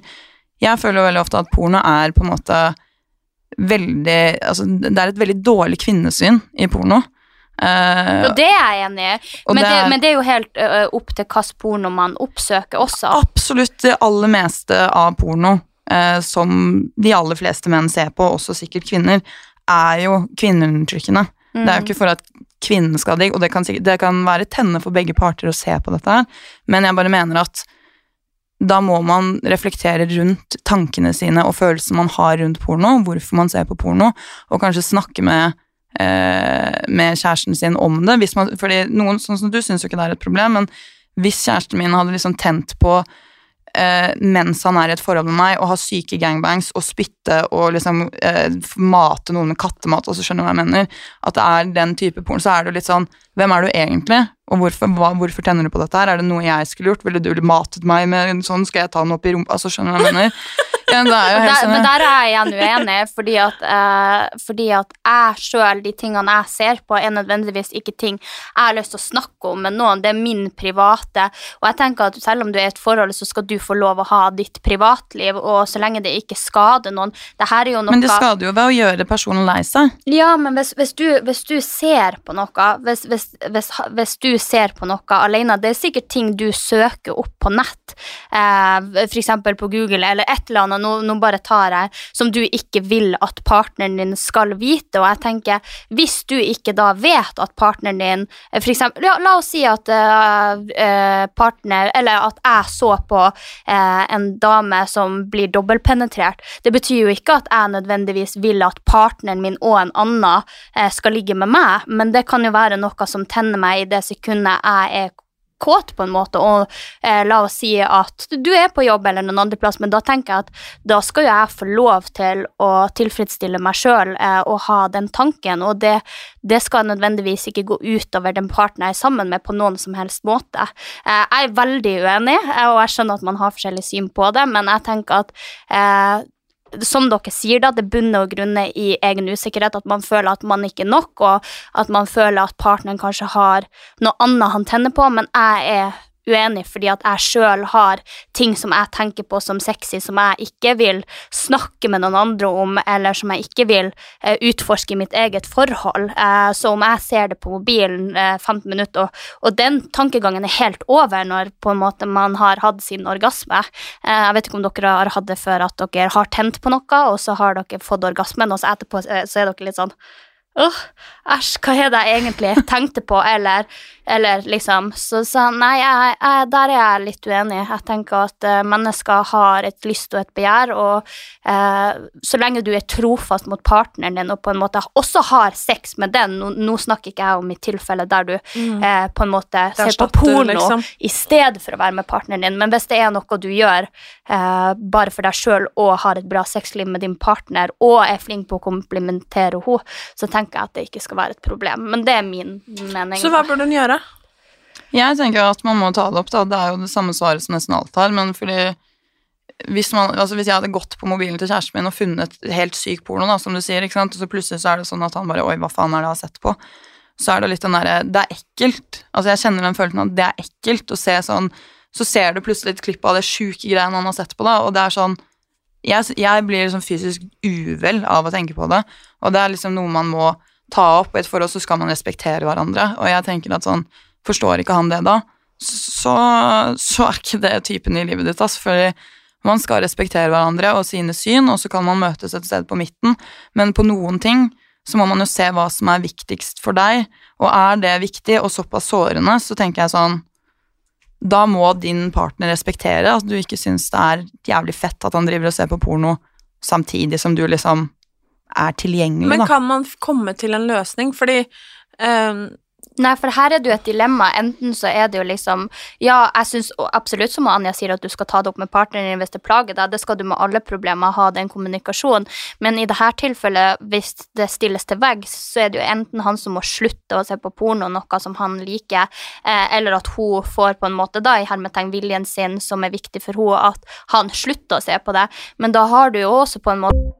Speaker 3: jeg føler veldig ofte at porno er på en måte veldig Altså det er et veldig dårlig kvinnesyn i porno. Uh,
Speaker 2: Og det er jeg enig i, men, men det er jo helt uh, opp til hvilken porno man oppsøker også.
Speaker 3: absolutt det aller meste av porno uh, som de aller fleste menn ser på, også sikkert kvinner, er jo kvinneundertrykkende. Det er jo ikke for at kvinnen skal digg, og det kan, det kan være tennende for begge parter å se på dette her, men jeg bare mener at da må man reflektere rundt tankene sine og følelsene man har rundt porno, hvorfor man ser på porno, og kanskje snakke med, eh, med kjæresten sin om det. Man, fordi noen, sånn som du syns jo ikke det er et problem, men hvis kjæresten min hadde liksom tent på eh, mens han er i et forhold med meg, og har syke gangbangs og spytte og liksom eh, mate noen med kattemat, altså skjønner du hva jeg mener, at det er den type porn. så er det jo litt sånn Hvem er du egentlig, og hvorfor, hva, hvorfor tenner du på dette her? Er det noe jeg skulle gjort? Ville du matet meg med sånn, skal jeg ta den opp i rumpa? Altså, skjønner du hva jeg mener? Ja, er
Speaker 2: der,
Speaker 3: sånn
Speaker 2: men der er jeg igjen uenig, fordi at, uh, fordi at jeg sjøl, de tingene jeg ser på, er nødvendigvis ikke ting jeg har lyst til å snakke om med noen. Det er min private. Og jeg tenker at selv om du er i et forhold, så skal du få lov å ha ditt privatliv, og så lenge det ikke skader noen. Det her er jo noe
Speaker 3: Men det skader jo ved å gjøre personen lei seg.
Speaker 2: Ja, men hvis, hvis, du, hvis du ser på noe hvis, hvis du ser på noe alene Det er sikkert ting du søker opp på nett, eh, f.eks. på Google eller et eller annet, nå, nå bare tar jeg, som du ikke vil at partneren din skal vite. Og jeg tenker, hvis du ikke da vet at partneren din eh, for eksempel, ja, La oss si at eh, partner Eller at jeg så på uh, en dame som blir dobbeltpenetrert. Det betyr jo ikke at jeg nødvendigvis vil at partneren min og en annen uh, skal ligge med meg, men det kan jo være noe som tenner meg i det sekundet jeg er kåt på en måte, og eh, la oss si at du er på jobb eller noen andre plass, men da tenker jeg at da skal jo jeg få lov til å tilfredsstille meg sjøl eh, og ha den tanken, og det, det skal nødvendigvis ikke gå utover den parten jeg er sammen med på noen som helst måte. Eh, jeg er veldig uenig, eh, og jeg skjønner at man har forskjellig syn på det, men jeg tenker at eh, som dere sier, da, det bunner og grunner i egen usikkerhet, at man føler at man ikke er nok, og at man føler at partneren kanskje har noe annet han tenner på, men jeg er uenig fordi at jeg sjøl har ting som jeg tenker på som sexy, som jeg ikke vil snakke med noen andre om, eller som jeg ikke vil eh, utforske i mitt eget forhold. Eh, så om jeg ser det på mobilen eh, 15 minutter, og, og den tankegangen er helt over når på en måte man har hatt sin orgasme. Eh, jeg vet ikke om dere har hatt det før at dere har tent på noe, og så har dere fått orgasmen, og så etterpå eh, så er dere litt sånn Åh, æsj, hva er det jeg egentlig tenkte på, eller, eller liksom Så, så nei, jeg, jeg, der er jeg litt uenig. Jeg tenker at uh, mennesker har et lyst og et begjær, og uh, så lenge du er trofast mot partneren din og på en måte også har sex med den Nå, nå snakker ikke jeg om mitt tilfelle der du
Speaker 1: Mm.
Speaker 2: uh, på en måte ser på porno
Speaker 1: liksom.
Speaker 2: i stedet for å være med partneren din, men hvis det er noe du gjør bare for deg sjøl og har et bra sexliv med din partner og er flink på å komplimentere henne, så tenker jeg at det ikke skal være et problem. Men det er min mening.
Speaker 1: Så hva burde hun gjøre?
Speaker 3: Jeg tenker at man må ta det opp, da. Det er jo det samme svaret som nesten alt har, men fordi hvis, man, altså hvis jeg hadde gått på mobilen til kjæresten min og funnet helt syk porno, da, som du sier, ikke sant? og så plutselig så er det sånn at han bare Oi, hva faen er det jeg har sett på? Så er det litt den derre Det er ekkelt. Altså, jeg kjenner den følelsen at det er ekkelt å se sånn Så ser du plutselig et klipp av det sjuke greiene han har sett på, da, og det er sånn jeg, jeg blir liksom fysisk uvel av å tenke på det, og det er liksom noe man må ta opp. I et forhold så skal man respektere hverandre, og jeg tenker at sånn Forstår ikke han det da, så, så er ikke det typen i livet ditt, altså. Fordi man skal respektere hverandre og sine syn, og så kan man møtes et sted på midten, men på noen ting så må man jo se hva som er viktigst for deg, og er det viktig og såpass sårende, så tenker jeg sånn Da må din partner respektere at du ikke syns det er jævlig fett at han driver og ser på porno samtidig som du liksom er tilgjengelig,
Speaker 4: Men
Speaker 3: da.
Speaker 4: kan man komme til en løsning? Fordi ehm,
Speaker 2: Nei, for her er det jo et dilemma. Enten så er det jo liksom Ja, jeg syns absolutt, som Anja sier, at du skal ta det opp med partneren din hvis det plager deg. Det skal du med alle problemer ha, den kommunikasjonen. Men i dette tilfellet, hvis det stilles til veggs, så er det jo enten han som må slutte å se på porno, noe som han liker, eh, eller at hun får på en måte da i hermetegn viljen sin, som er viktig for henne, at han slutter å se på det. Men da har du jo også på en måte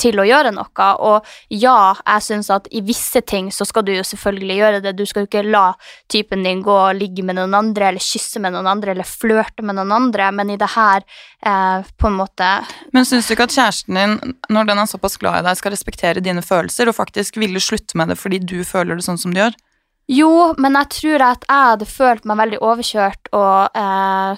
Speaker 2: til å gjøre noe. Og ja, jeg syns at i visse ting så skal du jo selvfølgelig gjøre det. Du skal jo ikke la typen din gå og ligge med noen andre, eller kysse med noen andre, eller flørte med noen andre, men i det her eh, på en måte
Speaker 3: Men syns du ikke at kjæresten din, når den er såpass glad i deg, skal respektere dine følelser og faktisk ville slutte med det fordi du føler det sånn som du gjør?
Speaker 2: Jo, men jeg tror at jeg hadde følt meg veldig overkjørt og eh,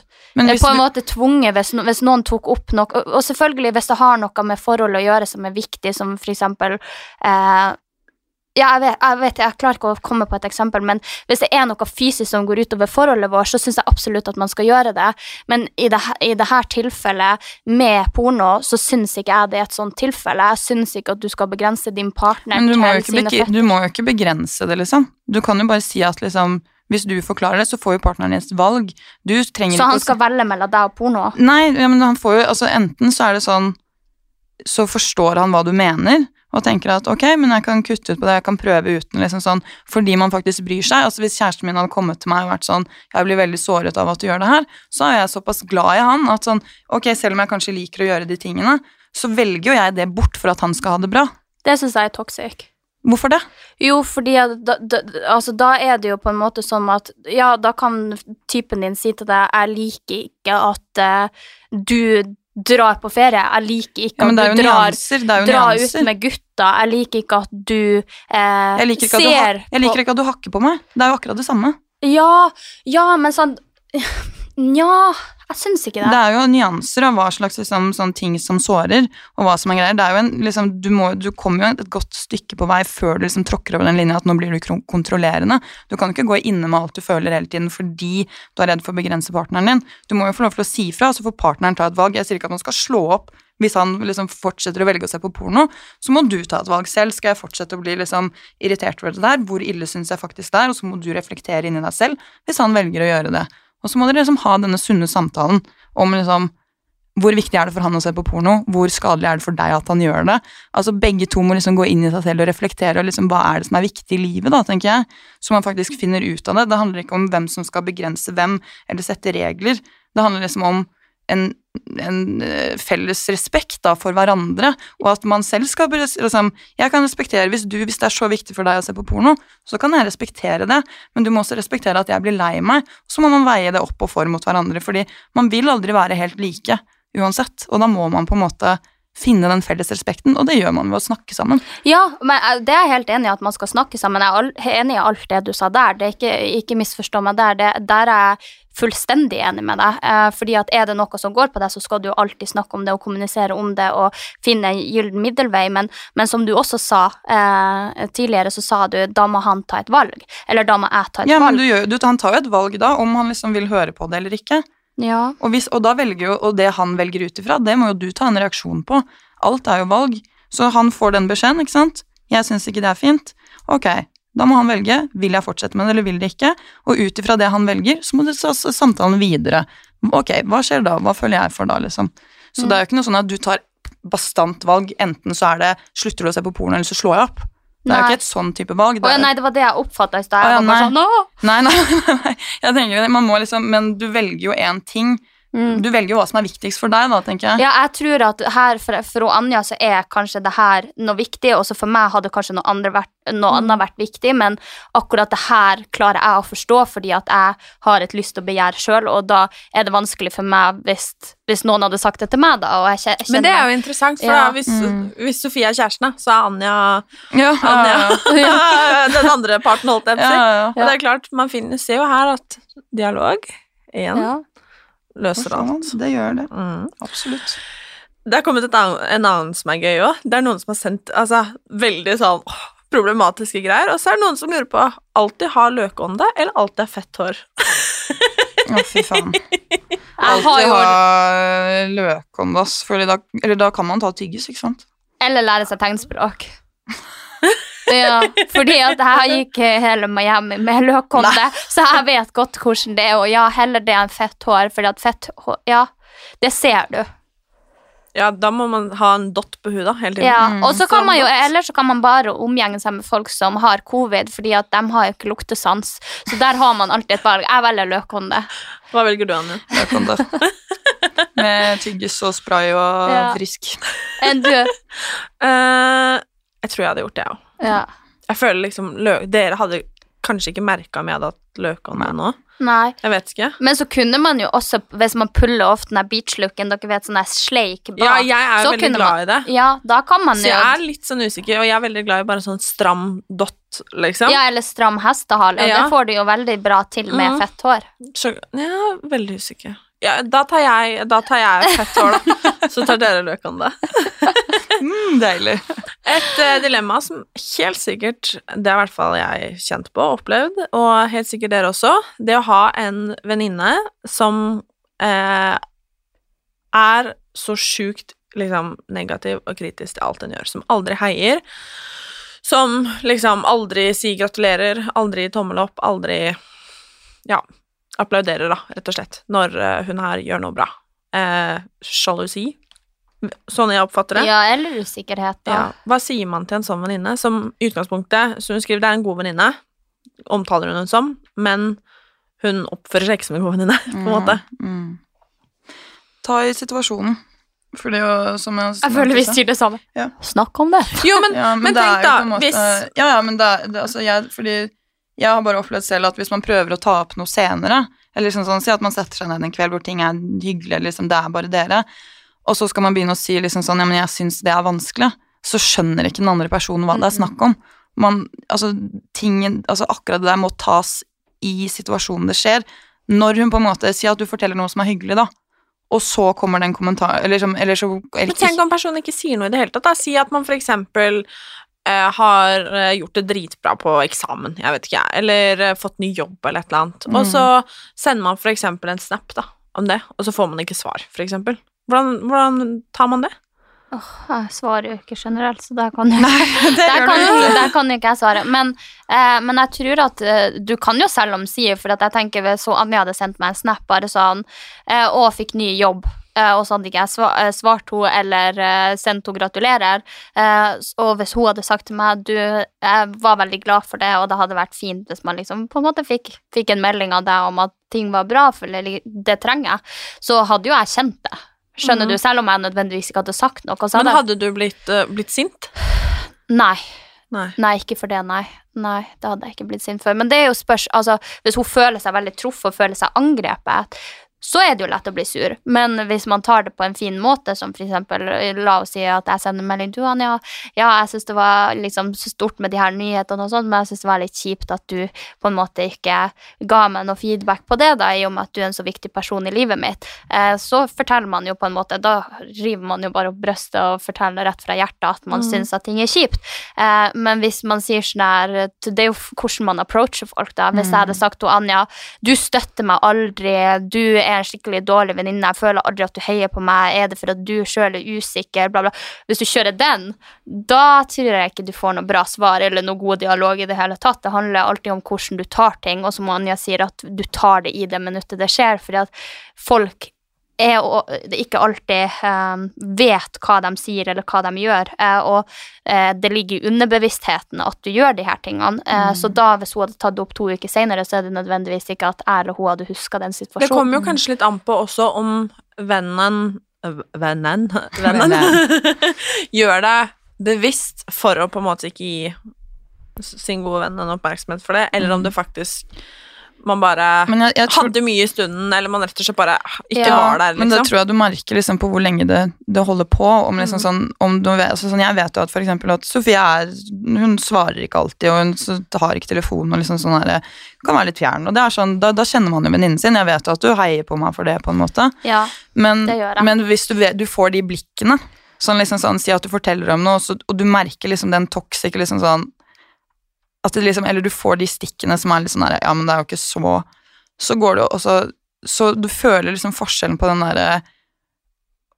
Speaker 2: på en
Speaker 3: du-
Speaker 2: måte tvunget hvis, no, hvis noen tok opp noe Og og selvfølgelig hvis det har noe med forhold å gjøre som er viktig, som for eksempel eh, ja, jeg vet, jeg vet, jeg klarer ikke å komme på et eksempel, men hvis det er noe fysisk som går utover forholdet vårt, så syns jeg absolutt at man skal gjøre det. Men i det, i det her tilfellet med porno, så syns ikke jeg det er et sånt tilfelle. Jeg syns ikke at du skal begrense din partner til sine føtter.
Speaker 3: du må jo ikke begrense det, liksom. Du kan jo bare si at liksom hvis du forklarer det, så får jo partneren din et valg. Du trenger
Speaker 2: Så
Speaker 3: han
Speaker 2: han
Speaker 3: å-
Speaker 2: skal velge mellom deg og porno?
Speaker 3: Nei, ja, men han får jo altså Enten så er det sånn Så forstår han hva du mener, og tenker at ok, men jeg kan kutte ut på det, jeg kan prøve uten, liksom sånn, fordi man faktisk bryr seg. Altså Hvis kjæresten min hadde kommet til meg og vært sånn Jeg blir veldig såret av at du gjør det her, så er jeg såpass glad i han at sånn Ok, selv om jeg kanskje liker å gjøre de tingene, så velger jo jeg det bort for at han skal ha det bra.
Speaker 2: Det syns jeg er toxic.
Speaker 3: Hvorfor det?
Speaker 2: Jo, fordi da, da, altså, da er det jo på en måte sånn at Ja, da kan typen din si til deg Jeg liker ikke at uh, du drar på ferie. Jeg liker ikke
Speaker 3: Ja,
Speaker 2: at du drar, drar ut med gutta. Jeg liker ikke at du eh,
Speaker 3: Jeg liker ikke, at du,
Speaker 2: ser
Speaker 3: jeg liker ikke at du hakker på meg. Det er jo akkurat det samme.
Speaker 2: Ja, ja, men sånn Nja, jeg syns ikke det.
Speaker 3: Det er jo nyanser av hva slags liksom, sånn ting som sårer, og hva som er greier. Det er jo en, liksom, du, må, du kommer jo et godt stykke på vei før du liksom tråkker over den linja at nå blir du kontrollerende. Du kan ikke gå inne med alt du føler hele tiden fordi du er redd for å begrense partneren din. Du må jo få lov til å si fra, så får partneren ta et valg. Jeg sier ikke at man skal slå opp hvis han liksom fortsetter å velge å se på porno, så må du ta et valg selv. Skal jeg fortsette å bli liksom irritert over det der? Hvor ille syns jeg faktisk det er? Og så må du reflektere inni deg selv hvis han velger å gjøre det. Og så må dere liksom ha denne sunne samtalen om liksom hvor viktig er det for han å se på porno? Hvor skadelig er det for deg at han gjør det? Altså Begge to må liksom gå inn i seg selv og reflektere og liksom hva er det som er viktig i livet, da, tenker jeg. Så man faktisk finner ut av det. Det handler ikke om hvem som skal begrense hvem, eller sette regler. Det handler liksom om en, en eh, felles respekt da for hverandre, og at man selv skal liksom, Jeg kan respektere hvis, du, hvis det er så viktig for deg å se på porno, så kan jeg respektere det, men du må også respektere at jeg blir lei meg. Så må man veie det opp og for mot hverandre, fordi man vil aldri være helt like uansett, og da må man på en måte finne den felles respekten, og det gjør man ved å snakke sammen.
Speaker 2: Ja, men det er jeg helt enig i at man skal snakke sammen. Jeg er enig i alt det du sa der. Det er ikke, ikke misforstå meg der. Det, der er jeg fullstendig enig med deg. Eh, fordi at er det noe som går på deg, så skal du jo alltid snakke om det og kommunisere om det og finne en gyllen middelvei. Men, men som du også sa eh, tidligere, så sa du da må han ta et valg. Eller da må jeg ta et
Speaker 3: Ja, men du du, han tar jo et valg da, om han liksom vil høre på det eller ikke.
Speaker 2: Ja.
Speaker 3: Og, hvis, og jo, og det han velger ut ifra, det må jo du ta en reaksjon på. Alt er jo valg. Så han får den beskjeden, ikke sant? Jeg syns ikke det er fint. Ok, da må han velge. Vil jeg fortsette med det, eller vil det ikke? Og ut ifra det han velger, så må du ta samtalen videre. Ok, hva skjer da? Hva føler jeg for da, liksom? Så det er jo ikke noe sånn at du tar bastant valg, enten så er det slutter du å se på porno, eller så slår jeg opp. Det er jo ikke et sånn type valg.
Speaker 2: Det er... nei, det var det jeg oppfatta i stad. Jeg var bare
Speaker 3: nei.
Speaker 2: sånn, «Åh!»
Speaker 3: Nei, nei, nei. Jeg tenker man må liksom, men du velger jo én ting.
Speaker 2: Mm.
Speaker 3: Du velger jo hva som er viktigst for deg, da, tenker jeg.
Speaker 2: Ja, jeg tror at her for, for Anja så er kanskje det her noe viktig, og så for meg hadde kanskje noe, andre vært, noe
Speaker 3: Mm.
Speaker 2: annet vært viktig, men akkurat det her klarer jeg å forstå, fordi at jeg har et lyst og begjær sjøl, og da er det vanskelig for meg hvis, hvis noen hadde sagt det til meg, da. Og jeg kje- kjenner
Speaker 1: Men det er jo interessant, for
Speaker 2: Ja.
Speaker 1: da, hvis, hvis Sofie er kjæresten, da, så er Anja,
Speaker 3: Ja,
Speaker 1: Anja den andre parten, holdt jeg på å si.
Speaker 3: Ja, ja.
Speaker 1: Og det er klart, man finner, ser jo her at dialog igjen
Speaker 2: ja.
Speaker 1: Løser alt.
Speaker 3: Det gjør det.
Speaker 1: Mm.
Speaker 3: Absolutt.
Speaker 1: Det er kommet et annet, en annen som er gøy òg. Det er noen som har sendt altså, veldig sånn åh, problematiske greier. Og så er det noen som lurer på alltid har løkånde eller alltid er fett hår.
Speaker 3: Å, fy faen. Alltid ha løkånde, ass. For da, eller da kan man ta tyggis, ikke sant?
Speaker 2: Eller lære seg tegnspråk. Ja, fordi at jeg gikk hele Miami med løkhånde, så jeg vet godt hvordan det er, og ja, heller det enn fett hår, fordi at fett hår, ja, det ser du.
Speaker 1: Ja, da må man ha en dott på huda hele tiden.
Speaker 2: Ja, og så kan man jo, eller så kan man bare omgjenge seg med folk som har covid, fordi at de har ikke luktesans, så der har man alltid et valg. Jeg velger løkhånde.
Speaker 1: Hva velger du, Anja?
Speaker 3: Løkånde. Med tyggis og spray og
Speaker 2: Ja.
Speaker 3: frisk.
Speaker 2: Enn du?
Speaker 1: uh, jeg tror jeg hadde gjort det, jeg òg.
Speaker 2: Ja.
Speaker 1: Jeg føler liksom Dere hadde kanskje ikke merka om jeg hadde hatt løkånde nå.
Speaker 2: Nei.
Speaker 1: Jeg vet ikke.
Speaker 2: Men så kunne man jo også, hvis man puller ofte den beach-looken, dere vet, sånn der sleik bak.
Speaker 1: Ja, jeg er
Speaker 2: jo
Speaker 1: veldig glad
Speaker 2: man-
Speaker 1: i det.
Speaker 2: Ja, da kan man
Speaker 1: Så
Speaker 2: jo
Speaker 1: jeg er litt sånn usikker, og jeg er veldig glad i bare sånn stram dott, liksom.
Speaker 2: Ja, eller stram hestehale, og
Speaker 1: Ja.
Speaker 2: det får du jo veldig bra til med
Speaker 1: Mhm.
Speaker 2: fett hår.
Speaker 1: Så, ja, veldig usikker. Ja, da tar jeg, da tar jeg fett hår, da. Så tar dere løkånde.
Speaker 3: Mm, deilig.
Speaker 1: Et uh, dilemma som helt sikkert Det har i hvert fall jeg kjent på og opplevd, og helt sikkert dere også. Det å ha en venninne som uh, er så sjukt liksom negativ og kritisk til alt hun gjør, som aldri heier. Som liksom aldri sier gratulerer, aldri tommel opp, aldri Ja, applauderer, da, rett og slett, når eh, hun her gjør noe bra. Sjalusi. Sånn jeg oppfatter det.
Speaker 2: Ja, eller usikkerhet, da.
Speaker 1: Ja. Hva sier man til en sånn venninne som i utgangspunktet Så hun skriver det er en god venninne, omtaler hun henne som, men hun oppfører seg ikke som en god venninne, på en måte.
Speaker 3: Mm. Ta i situasjonen. For det er jo som jeg
Speaker 2: Jeg føler vi sier det samme.
Speaker 3: Ja.
Speaker 2: Snakk om det.
Speaker 1: Jo, men,
Speaker 3: Ja,
Speaker 1: men
Speaker 3: det
Speaker 1: tenk da,
Speaker 3: på måte-
Speaker 1: hvis
Speaker 3: Ja, ja, men det, er- det, altså jeg, fordi jeg har bare opplevd selv at hvis man prøver å ta opp noe senere, eller liksom sånn, si at man setter seg ned en kveld hvor ting er hyggelig, liksom det er bare dere, og så skal man begynne å si liksom sånn, ja, men jeg syns det er vanskelig, så skjønner ikke den andre personen hva det er snakk om. Man, altså, tingen, altså akkurat det der må tas i situasjonen det skjer. Når hun på en måte sier at du forteller noe som er hyggelig, da, og så kommer den kommentaren, eller, eller så eller,
Speaker 1: Men tenk om personen ikke sier noe i det hele tatt. Da. Si at man for eksempel eh, har eh, gjort det dritbra på eksamen, jeg vet ikke jeg, eller eh, fått ny jobb eller et eller annet, og så sender man for eksempel en snap da, om det, og så får man ikke svar, for eksempel. Hvordan, hvordan tar man det?
Speaker 2: Åh, jeg svarer jo ikke generelt, så der kan,
Speaker 3: du ikke.
Speaker 2: ikke jeg svare. Men, eh, men jeg tror at eh, du kan jo selv om si, for jeg tenker hvis så Anja hadde sendt meg en snap bare sånn, eh, og fikk ny jobb, eh, og så hadde ikke jeg sva- eh, svart henne eller sendt henne gratulerer. Og hvis hun hadde sagt til meg du, jeg var veldig glad for det, og det hadde vært fint hvis man liksom på en måte fikk, fikk en melding av deg om at ting var bra, for eller det trenger jeg, så hadde jo jeg kjent det. Skjønner
Speaker 1: Mhm.
Speaker 2: du? Selv om jeg nødvendigvis ikke hadde sagt noe.
Speaker 1: Men
Speaker 2: hadde jeg-
Speaker 1: hadde du blitt, uh, blitt sint?
Speaker 2: Nei.
Speaker 1: Nei.
Speaker 2: Nei, ikke for det, nei. Nei, det hadde jeg ikke blitt sint for. Men det er jo spørs, altså, hvis hun føler seg veldig truffet og føler seg angrepet, så er det jo lett å bli sur. Men hvis man tar det på en fin måte, som for eksempel, la oss si at jeg sender melding til Anja, ja, jeg synes det var liksom så stort med de her nyhetene og sånt, men jeg synes det var litt kjipt at du på en måte ikke ga meg noe feedback på det, da, i og med at du er en så viktig person i livet mitt, eh, så forteller man jo på en måte, da river man jo bare opp brøstet og forteller rett fra hjertet at man
Speaker 1: Mm.
Speaker 2: synes at ting er kjipt. Eh, men hvis man sier sånn her Det er jo hvordan man approacher folk, da. Hvis jeg hadde sagt til Anja du støtter meg aldri, du er en skikkelig dårlig venninne, jeg føler aldri at du heier på meg, er det for at du sjøl er usikker, bla, bla. Hvis du kjører den, da tror jeg ikke du får noe bra svar eller noe god dialog i det hele tatt. Det handler alltid om hvordan du tar ting, og som Anja sier, at du tar det i det minuttet det skjer, fordi at folk er det ikke alltid eh, vet hva de sier eller hva de gjør, eh, og eh, det ligger i underbevisstheten at du gjør de her tingene. Eh, Så da, hvis hun hadde tatt det opp to uker senere, så er det nødvendigvis ikke at jeg eller hun hadde huska den situasjonen.
Speaker 1: Det kommer jo kanskje litt an på også om vennen Vennen? Vennen gjør det bevisst for å på en måte ikke gi sin gode venn en oppmerksomhet for det, eller om det faktisk man bare
Speaker 3: jeg, jeg tror,
Speaker 1: hadde mye i stunden, eller man rett og slett bare ikke
Speaker 3: Ja,
Speaker 1: var der,
Speaker 3: Men da
Speaker 1: liksom.
Speaker 3: tror jeg du merker liksom på hvor lenge det, det holder på. Om liksom
Speaker 1: Mm.
Speaker 3: sånn, om du altså sånn, jeg vet jo at for eksempel at Sofie er Hun svarer ikke alltid, og hun har ikke telefonen og liksom sånn her, kan være litt fjern. Og det er sånn, da, da kjenner man jo venninnen sin. Jeg vet jo at du heier på meg for det, på en måte.
Speaker 2: Ja,
Speaker 3: Men,
Speaker 2: Det gjør jeg.
Speaker 3: men hvis du, vet, du får de blikkene, sånn liksom sånn, si at du forteller om noe, så, og du merker liksom den toxic liksom sånn at det liksom, Eller du får de stikkene som er litt sånn der, ja, men det er jo ikke så Så går det jo også Så du føler liksom forskjellen på den derre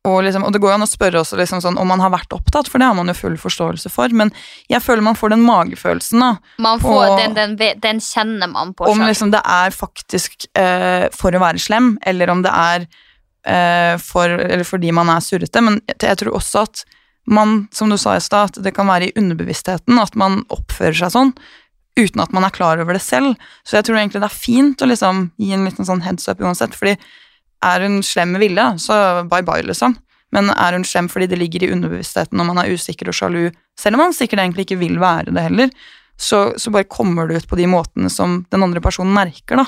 Speaker 3: og, liksom, og det går jo an å spørre også liksom sånn, om man har vært opptatt, for det har man jo full forståelse for, men jeg føler man får den magefølelsen da,
Speaker 2: Man får,
Speaker 3: Og-
Speaker 2: den, den, den kjenner man på
Speaker 3: om liksom det er faktisk eh, for å være slem, eller om det er eh, for, eller fordi man er surrete. Men jeg, jeg tror også at man, som du sa i stad, det kan være i underbevisstheten at man oppfører seg sånn uten at man er klar over det selv. Så jeg tror egentlig det er fint å liksom gi en liten sånn heads up uansett, fordi er hun slem med vilje, så bye bye, liksom. Men er hun slem fordi det ligger i underbevisstheten og man er usikker og sjalu, selv om man sikkert egentlig ikke vil være det heller, så, så bare kommer det ut på de måtene som den andre personen merker, da.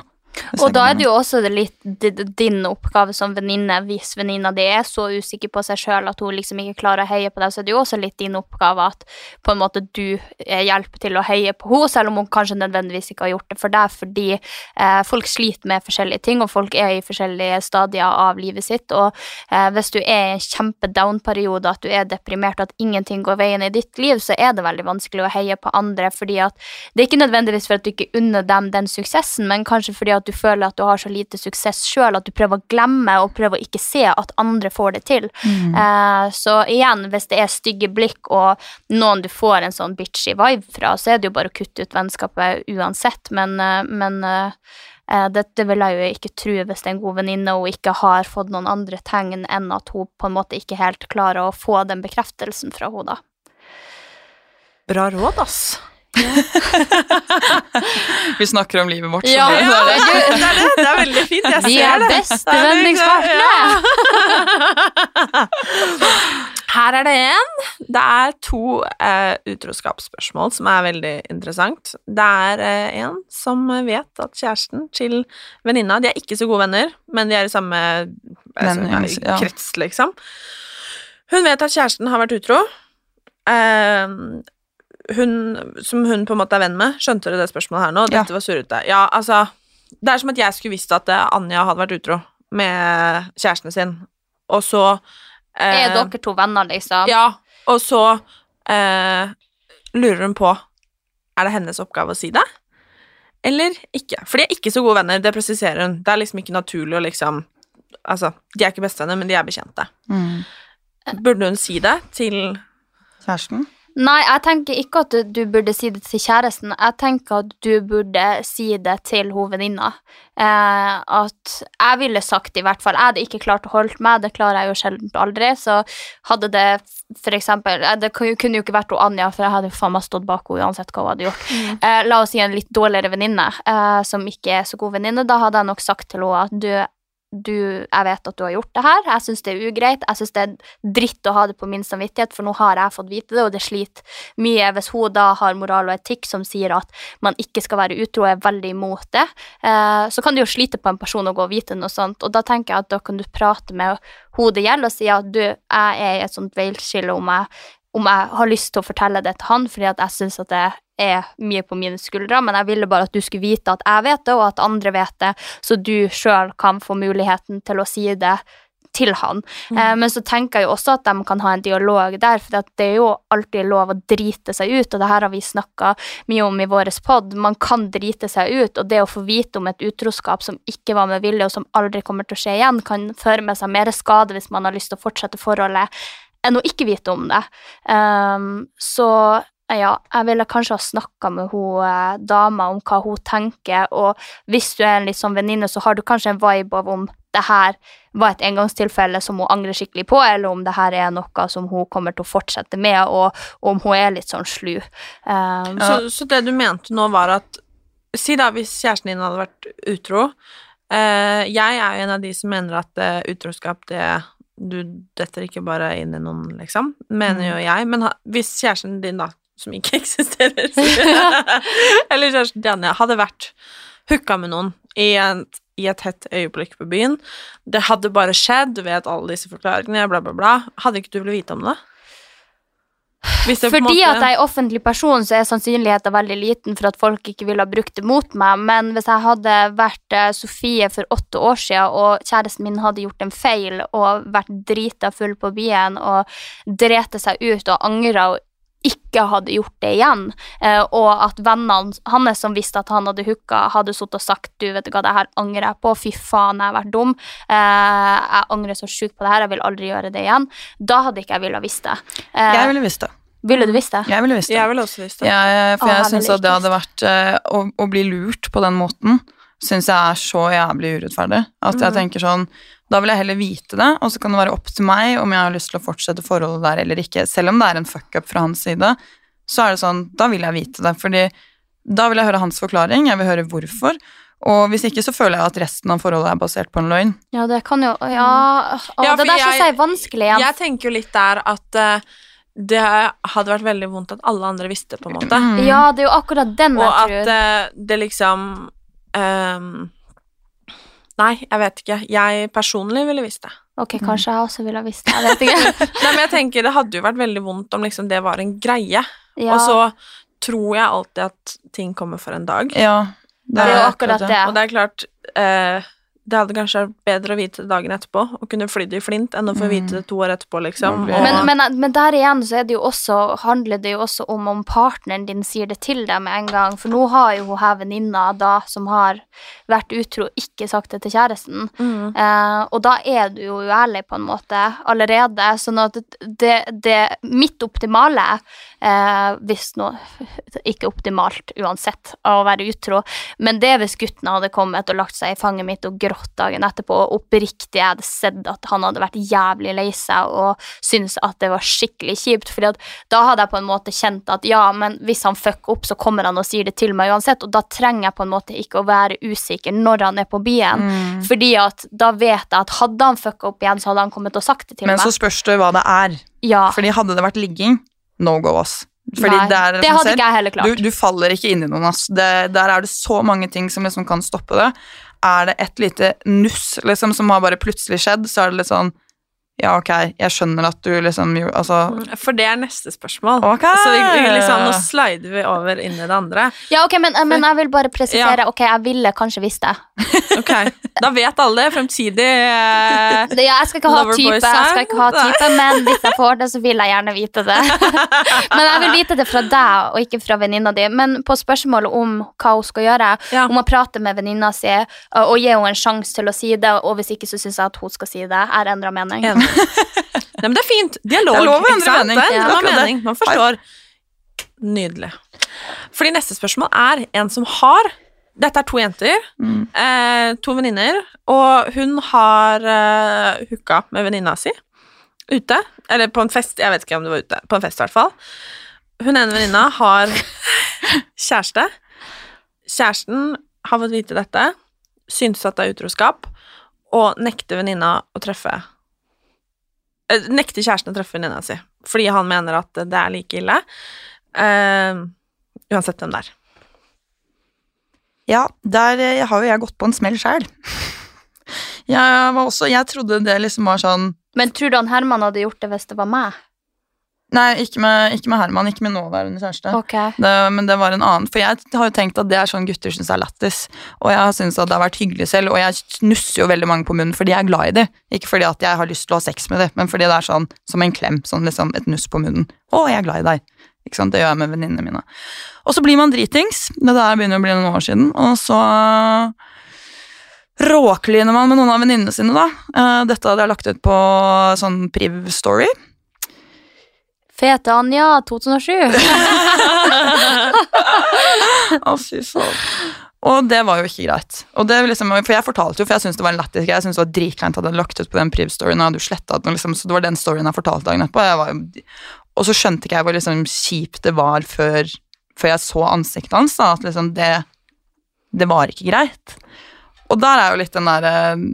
Speaker 2: Og da er det jo også litt din oppgave som venninne, hvis venninna di er så usikker på seg sjøl at hun liksom ikke klarer å heie på deg, så er det jo også litt din oppgave at på en måte du eh, hjelper til å heie på henne, selv om hun kanskje nødvendigvis ikke har gjort det. For deg, fordi eh, folk sliter med forskjellige ting, og folk er i forskjellige stadier av livet sitt, og eh, hvis du er i en kjempe-down-periode, at du er deprimert, at ingenting går veien i ditt liv, så er det veldig vanskelig å heie på andre, fordi at det er ikke nødvendigvis for at du ikke unner dem den suksessen, men kanskje fordi at du føler at du har så lite suksess sjøl at du prøver å glemme og prøver å ikke se at andre får det til. Eh, så igjen, hvis det er stygge blikk og noen du får en sånn bitchy vibe fra, så er det jo bare å kutte ut vennskapet uansett, men, eh, men eh, dette vil jeg jo ikke tro hvis det er en god venninne og ikke har fått noen andre tegn enn at hun på en måte ikke helt klarer å få den bekreftelsen fra henne, da.
Speaker 1: Bra råd, ass.
Speaker 3: Vi snakker om livet vårt.
Speaker 2: Ja,
Speaker 3: det,
Speaker 1: er
Speaker 3: det,
Speaker 1: det, er det. det er veldig fint. Jeg
Speaker 2: Vi
Speaker 1: ser
Speaker 2: er
Speaker 1: det.
Speaker 2: bestevenningspartnere!
Speaker 1: Her er det en. Det er to eh, utroskapsspørsmål som er veldig interessant. Det er eh, en som vet at kjæresten til venninna De er ikke så gode venner, men de er i samme altså,
Speaker 3: Venner, ja.
Speaker 1: krets, liksom. Hun vet at kjæresten har vært utro. Eh, hun, som hun på en måte er venn med. Skjønte dere det spørsmålet her nå?
Speaker 3: Ja.
Speaker 1: Var surrete. Ja, altså Det er som at jeg skulle visst at eh, Anja hadde vært utro med kjæresten sin, og så eh,
Speaker 2: Er dere to venner, liksom?
Speaker 1: ja, og så eh, lurer hun på Er det hennes oppgave å si det, eller ikke? For de er ikke så gode venner, det presiserer hun. Det er liksom ikke naturlig å liksom Altså, de er ikke bestevenner, men de er bekjente.
Speaker 3: mm.
Speaker 1: Burde hun si det til
Speaker 3: Kjæresten?
Speaker 2: Nei, jeg tenker ikke at du, burde si det til kjæresten. Jeg tenker at du burde si det til hovedvenninna. Eh, at jeg ville sagt i hvert fall Jeg hadde ikke klart å holde meg, det klarer jeg jo sjelden aldri. Så hadde det for eksempel eh, Det kunne jo ikke vært hun Anja, for jeg hadde jo faen meg stått bak henne uansett hva hun hadde gjort. Eh, la oss si en litt dårligere venninne, eh, som ikke er så god venninne. Da hadde jeg nok sagt til henne at du du, jeg vet at du har gjort det her, jeg syns det er ugreit, jeg syns det er dritt å ha det på min samvittighet, for nå har jeg fått vite det, og det sliter mye hvis hun da har moral og etikk som sier at man ikke skal være utro, og er veldig imot det. Eh, så kan det jo slite på en person å gå og vite noe sånt, og da tenker jeg at da kan du prate med hun det gjelder, og si at du, jeg er i et sånt veiskille om jeg om jeg har lyst til å fortelle det til han, fordi at jeg syns det er mye på mine skuldre, men jeg ville bare at du skulle vite at jeg vet det, og at andre vet det, så du sjøl kan få muligheten til å si det til han. Eh, men så tenker jeg jo også at de kan ha en dialog der, for det er jo alltid lov å drite seg ut, og det her har vi snakka mye om i vår pod. Man kan drite seg ut, og det å få vite om et utroskap som ikke var med vilje, og som aldri kommer til å skje igjen, kan føre med seg mer skade hvis man har lyst til å fortsette forholdet enn å ikke vite om det. Um, så ja, jeg ville kanskje ha snakka med hun eh, dama om hva hun tenker, og hvis du er en litt sånn venninne, så har du kanskje en vibe av om det her var et engangstilfelle som hun angrer skikkelig på, eller om det her er noe som hun kommer til å fortsette med, og, og om hun er litt sånn slu. Um,
Speaker 1: Så, så det du mente nå, var at Si da hvis kjæresten din hadde vært utro. Uh, jeg er jo en av de som mener at uh, utroskap, det Du detter ikke bare inn i noen, liksom. Mener jo jeg. Men ha, hvis kjæresten din, da, som ikke eksisterer Eller kjæresten til Anja hadde vært hooka med noen i, en, i et hett øyeblikk på byen Det hadde bare skjedd, du vet alle disse forklaringene, bla, bla, bla. Hadde ikke du villet vite om det? Det
Speaker 2: Fordi
Speaker 1: måte-
Speaker 2: at jeg er offentlig person, så er sannsynligheten veldig liten for at folk ikke ville ha brukt det mot meg. Men hvis jeg hadde vært eh, Sofie for åtte år siden, og kjæresten min hadde gjort en feil og vært drita full på byen og drete seg ut og angra og ikke hadde gjort det igjen, eh, og at vennene hans som visste at han hadde hooka, hadde sittet og sagt du vet du hva, det her angrer jeg på, fy faen, jeg har vært dum, eh, jeg angrer så sjukt på det her, jeg vil aldri gjøre det igjen, da hadde ikke jeg ville visst det. Eh,
Speaker 3: Jeg ville visst det.
Speaker 2: Ville du visst det?
Speaker 3: Jeg ville visst det.
Speaker 1: Jeg ville også visst det.
Speaker 3: Jeg, for jeg
Speaker 2: jeg
Speaker 3: syns at det hadde vært eh, å, å bli lurt på den måten, syns jeg er så jævlig urettferdig. At
Speaker 2: Mm.
Speaker 3: jeg tenker sånn Da vil jeg heller vite det, og så kan det være opp til meg om jeg har lyst til å fortsette forholdet der eller ikke. Selv om det er en fuck-up fra hans side, så er det sånn Da vil jeg vite det. Fordi da vil jeg høre hans forklaring, jeg vil høre hvorfor. Og hvis ikke, så føler jeg at resten av forholdet er basert på en løgn.
Speaker 2: Ja, det kan jo Ja, å,
Speaker 1: Ja,
Speaker 2: det der syns
Speaker 1: jeg-
Speaker 2: jeg er vanskelig Ja.
Speaker 1: Jeg tenker jo litt der at uh, det hadde vært veldig vondt at alle andre visste, på en måte.
Speaker 3: Mm.
Speaker 2: Ja, det er jo akkurat den
Speaker 1: Og
Speaker 2: jeg
Speaker 1: at
Speaker 2: uh,
Speaker 1: eh, det liksom ehm, Nei, jeg vet ikke. Jeg personlig ville visst det.
Speaker 2: Ok, kanskje jeg også ville ha visst det. Jeg vet ikke.
Speaker 1: Nei, men jeg tenker Det hadde jo vært veldig vondt om liksom det var en greie.
Speaker 2: Ja,
Speaker 1: Og så tror jeg alltid at ting kommer for en dag.
Speaker 3: Ja,
Speaker 2: det er jo akkurat det.
Speaker 1: Og det er klart eh, Det hadde kanskje vært bedre å vite det dagen etterpå og kunne flydd i flint enn å få vite det to år etterpå, liksom. Og,
Speaker 2: Men, men, men der igjen så er det jo også, handler det jo også om om partneren din sier det til deg med en gang. For nå har jo hun her venninna da som har vært utro, ikke sagt det til kjæresten.
Speaker 1: Mm.
Speaker 2: Eh, og da er du jo uærlig på en måte allerede. Sånn at det, det mitt optimale, eh, hvis nå Ikke optimalt uansett å være utro, men det hvis gutten hadde kommet og lagt seg i fanget mitt og grått dagen etterpå, og oppriktig jeg hadde sett at han hadde vært jævlig lei seg og syntes at det var skikkelig kjipt, fordi da hadde jeg på en måte kjent at ja, men hvis han fucker opp, så kommer han og sier det til meg uansett, og da trenger jeg på en måte ikke å være usikker når han er på byen,
Speaker 3: Mm.
Speaker 2: fordi at da vet jeg at hadde han fucka opp igjen, så hadde han kommet og sagt det til
Speaker 3: Men
Speaker 2: meg.
Speaker 3: så spørs det hva det er.
Speaker 2: ja.
Speaker 3: Fordi hadde det vært ligging, no go, ass. Fordi
Speaker 2: Nei,
Speaker 3: det er
Speaker 2: det hadde
Speaker 3: ser,
Speaker 2: ikke jeg heller klart.
Speaker 3: Du, du faller ikke inn i noen, ass. Det, der er det så mange ting som liksom kan stoppe det. Er det et lite nuss liksom, som har bare plutselig skjedd, så er det litt sånn Ja, ok, jeg skjønner at du liksom gjorde Altså
Speaker 1: For det er neste spørsmål.
Speaker 3: Ok.
Speaker 1: Så vi, vi liksom, nå slider vi over inn i det andre.
Speaker 2: Ja, ok, men, men jeg vil bare presisere. Ok, jeg ville kanskje visst det.
Speaker 1: Ok, Da vet alle fremtidig eh,
Speaker 2: det ja, jeg skal ikke ha type, jeg skal ikke ha type, men hvis jeg får det, så vil jeg gjerne vite det. men jeg vil vite det fra deg, og ikke fra venninna di. Men på spørsmålet om hva hun skal gjøre,
Speaker 1: Ja.
Speaker 2: om å prate med venninna si og og gi henne en sjanse til å si det, og hvis ikke, så syns jeg at hun skal si det. Er endra mening.
Speaker 1: Enig. Nei, men det er fint. Dialog.
Speaker 3: Det er lov å endre mening.
Speaker 1: Det
Speaker 2: Ja.
Speaker 3: det.
Speaker 1: mening. Man forstår. Nydelig. Fordi neste spørsmål er en som har Dette er to jenter, eh, to venninner, og hun har eh, hooka med venninna si ute. Eller på en fest, jeg vet ikke om det var ute. På en fest, i hvert fall. Hun ene venninna har kjæreste. Kjæresten har fått vite dette, syns at det er utroskap, og nekter venninna å treffe Nekter kjæresten å treffe venninna si, fordi han mener at det er like ille. Uh, uansett hvem det er.
Speaker 3: Ja, der eh, har jo jeg gått på en smell sjæl. Jeg var også Jeg trodde det liksom var sånn
Speaker 2: Men tror du han Herman hadde gjort det hvis det var meg?
Speaker 3: Nei, ikke med, ikke med Herman, ikke med nåværende kjæreste.
Speaker 2: Okay.
Speaker 3: Det, men det var en annen. For jeg har jo tenkt at det er sånn gutter syns er lættis. Og jeg har syntes at det har vært hyggelig selv, og jeg nusser jo veldig mange på munnen fordi jeg er glad i dem. Ikke fordi at jeg har lyst til å ha sex med dem, men fordi det er sånn som en klem. Sånn liksom et nuss på munnen. Å, jeg er glad i deg. Ikke sant? Det gjør jeg med venninnene mine. Og så blir man dritings. Det der begynner å bli noen år siden. Og så råkliner man med noen av venninnene sine, da. Eh, Dette hadde jeg lagt ut på sånn priv-story.
Speaker 2: Fete Anja 2007.
Speaker 3: Å, fy faen. Og det var jo ikke greit. Liksom, for jeg fortalte jo, for jeg syntes det var en lættis. Jeg syntes det var dritkleint at jeg hadde lagt ut på den priv-storyen, og den, liksom, så det var den storyen jeg fortalte dagen etterpå. Jo- og så skjønte ikke jeg hvor liksom kjipt det var før, før jeg så ansiktet hans, da, at liksom det, det var ikke greit. Og der er jo litt den der eh,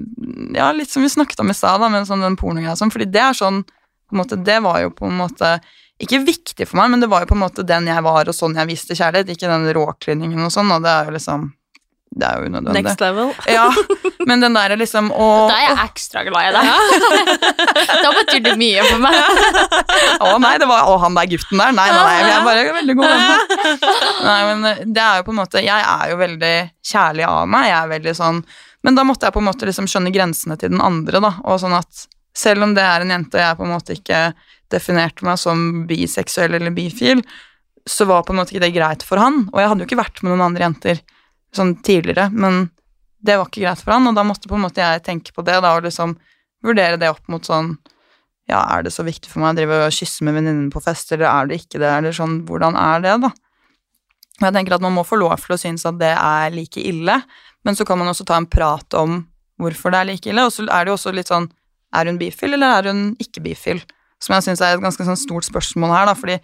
Speaker 3: Ja, litt som vi snakket om i stad, men sånn den pornogreia og sånn, fordi det er sånn måte, Det var jo på en måte ikke viktig for meg, men det var jo på en måte den jeg var, og sånn jeg viste kjærlighet, ikke den råkliningen og sånn, og det er jo liksom Det er jo unødvendig.
Speaker 1: Next level.
Speaker 3: Ja, men den der liksom å,
Speaker 2: Da er jeg ekstra glad i deg. da betyr det mye for meg.
Speaker 3: å nei, det var å, han der gutten der. Nei, nei, nei, vi er bare veldig gode venner. Nei, men det er jo på en måte Jeg er jo veldig kjærlig av meg. Jeg er veldig sånn Men da måtte jeg på en måte liksom skjønne grensene til den andre, da. Og sånn at selv om det er en jente, og jeg på en måte ikke definerte meg som biseksuell eller bifil, så var på en måte ikke det greit for han. Og jeg hadde jo ikke vært med noen andre jenter sånn tidligere, men det var ikke greit for han, og da måtte på en måte jeg tenke på det, da, og liksom vurdere det opp mot sånn Ja, er det så viktig for meg å drive og kysse med venninnen på fest, eller er det ikke det, eller sånn Hvordan er det, da? Og jeg tenker at man må få lov til å synes at det er like ille, men så kan man også ta en prat om hvorfor det er like ille, og så er det jo også litt sånn Er hun bifil, eller er hun ikke bifil? Som jeg syns er et ganske sånn stort spørsmål her, da, fordi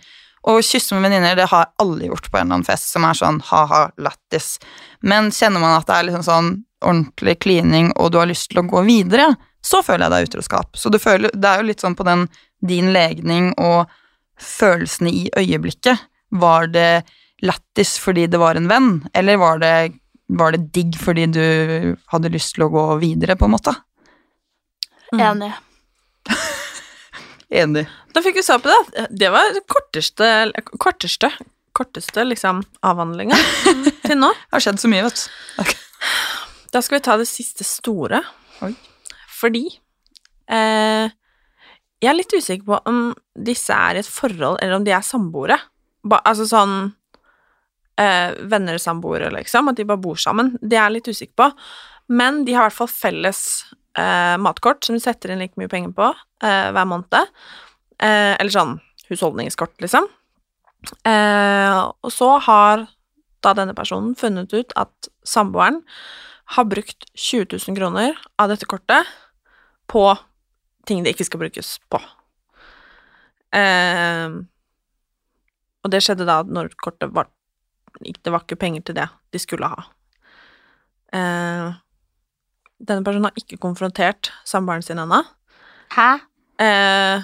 Speaker 3: å kysse med venninner, det har alle gjort på en eller annen fest som er sånn ha-ha, lættis. Men kjenner man at det er liksom sånn ordentlig klining, og du har lyst til å gå videre, så føler jeg det er utroskap. Så føler, det er jo litt sånn på den din legning og følelsene i øyeblikket. Var det lættis fordi det var en venn, eller var det, var det digg fordi du hadde lyst til å gå videre, på en måte?
Speaker 2: Enig.
Speaker 3: Enig.
Speaker 1: Da fikk vi svar på det. Det var det korteste, korteste, korteste liksom, avhandlinga til nå.
Speaker 3: Det har skjedd så mye, vet du.
Speaker 1: Da skal vi ta det siste store.
Speaker 3: Oi.
Speaker 1: Fordi eh, Jeg er litt usikker på om disse er i et forhold, eller om de er samboere. Ba, altså sånn eh, Venner-samboere, liksom. At de bare bor sammen. Det er jeg litt usikker på. Men de har i hvert fall felles eh, matkort som de setter inn like mye penger på eh, hver måned. Eh, eller sånn husholdningskort, liksom. Eh, og så har da denne personen funnet ut at samboeren har brukt 20 000 kroner av dette kortet på ting det ikke skal brukes på. Eh, og det skjedde da når kortet var Det var ikke penger til det de skulle ha. Eh, denne personen har ikke konfrontert samboeren sin ennå.
Speaker 2: Hæ?
Speaker 1: Eh,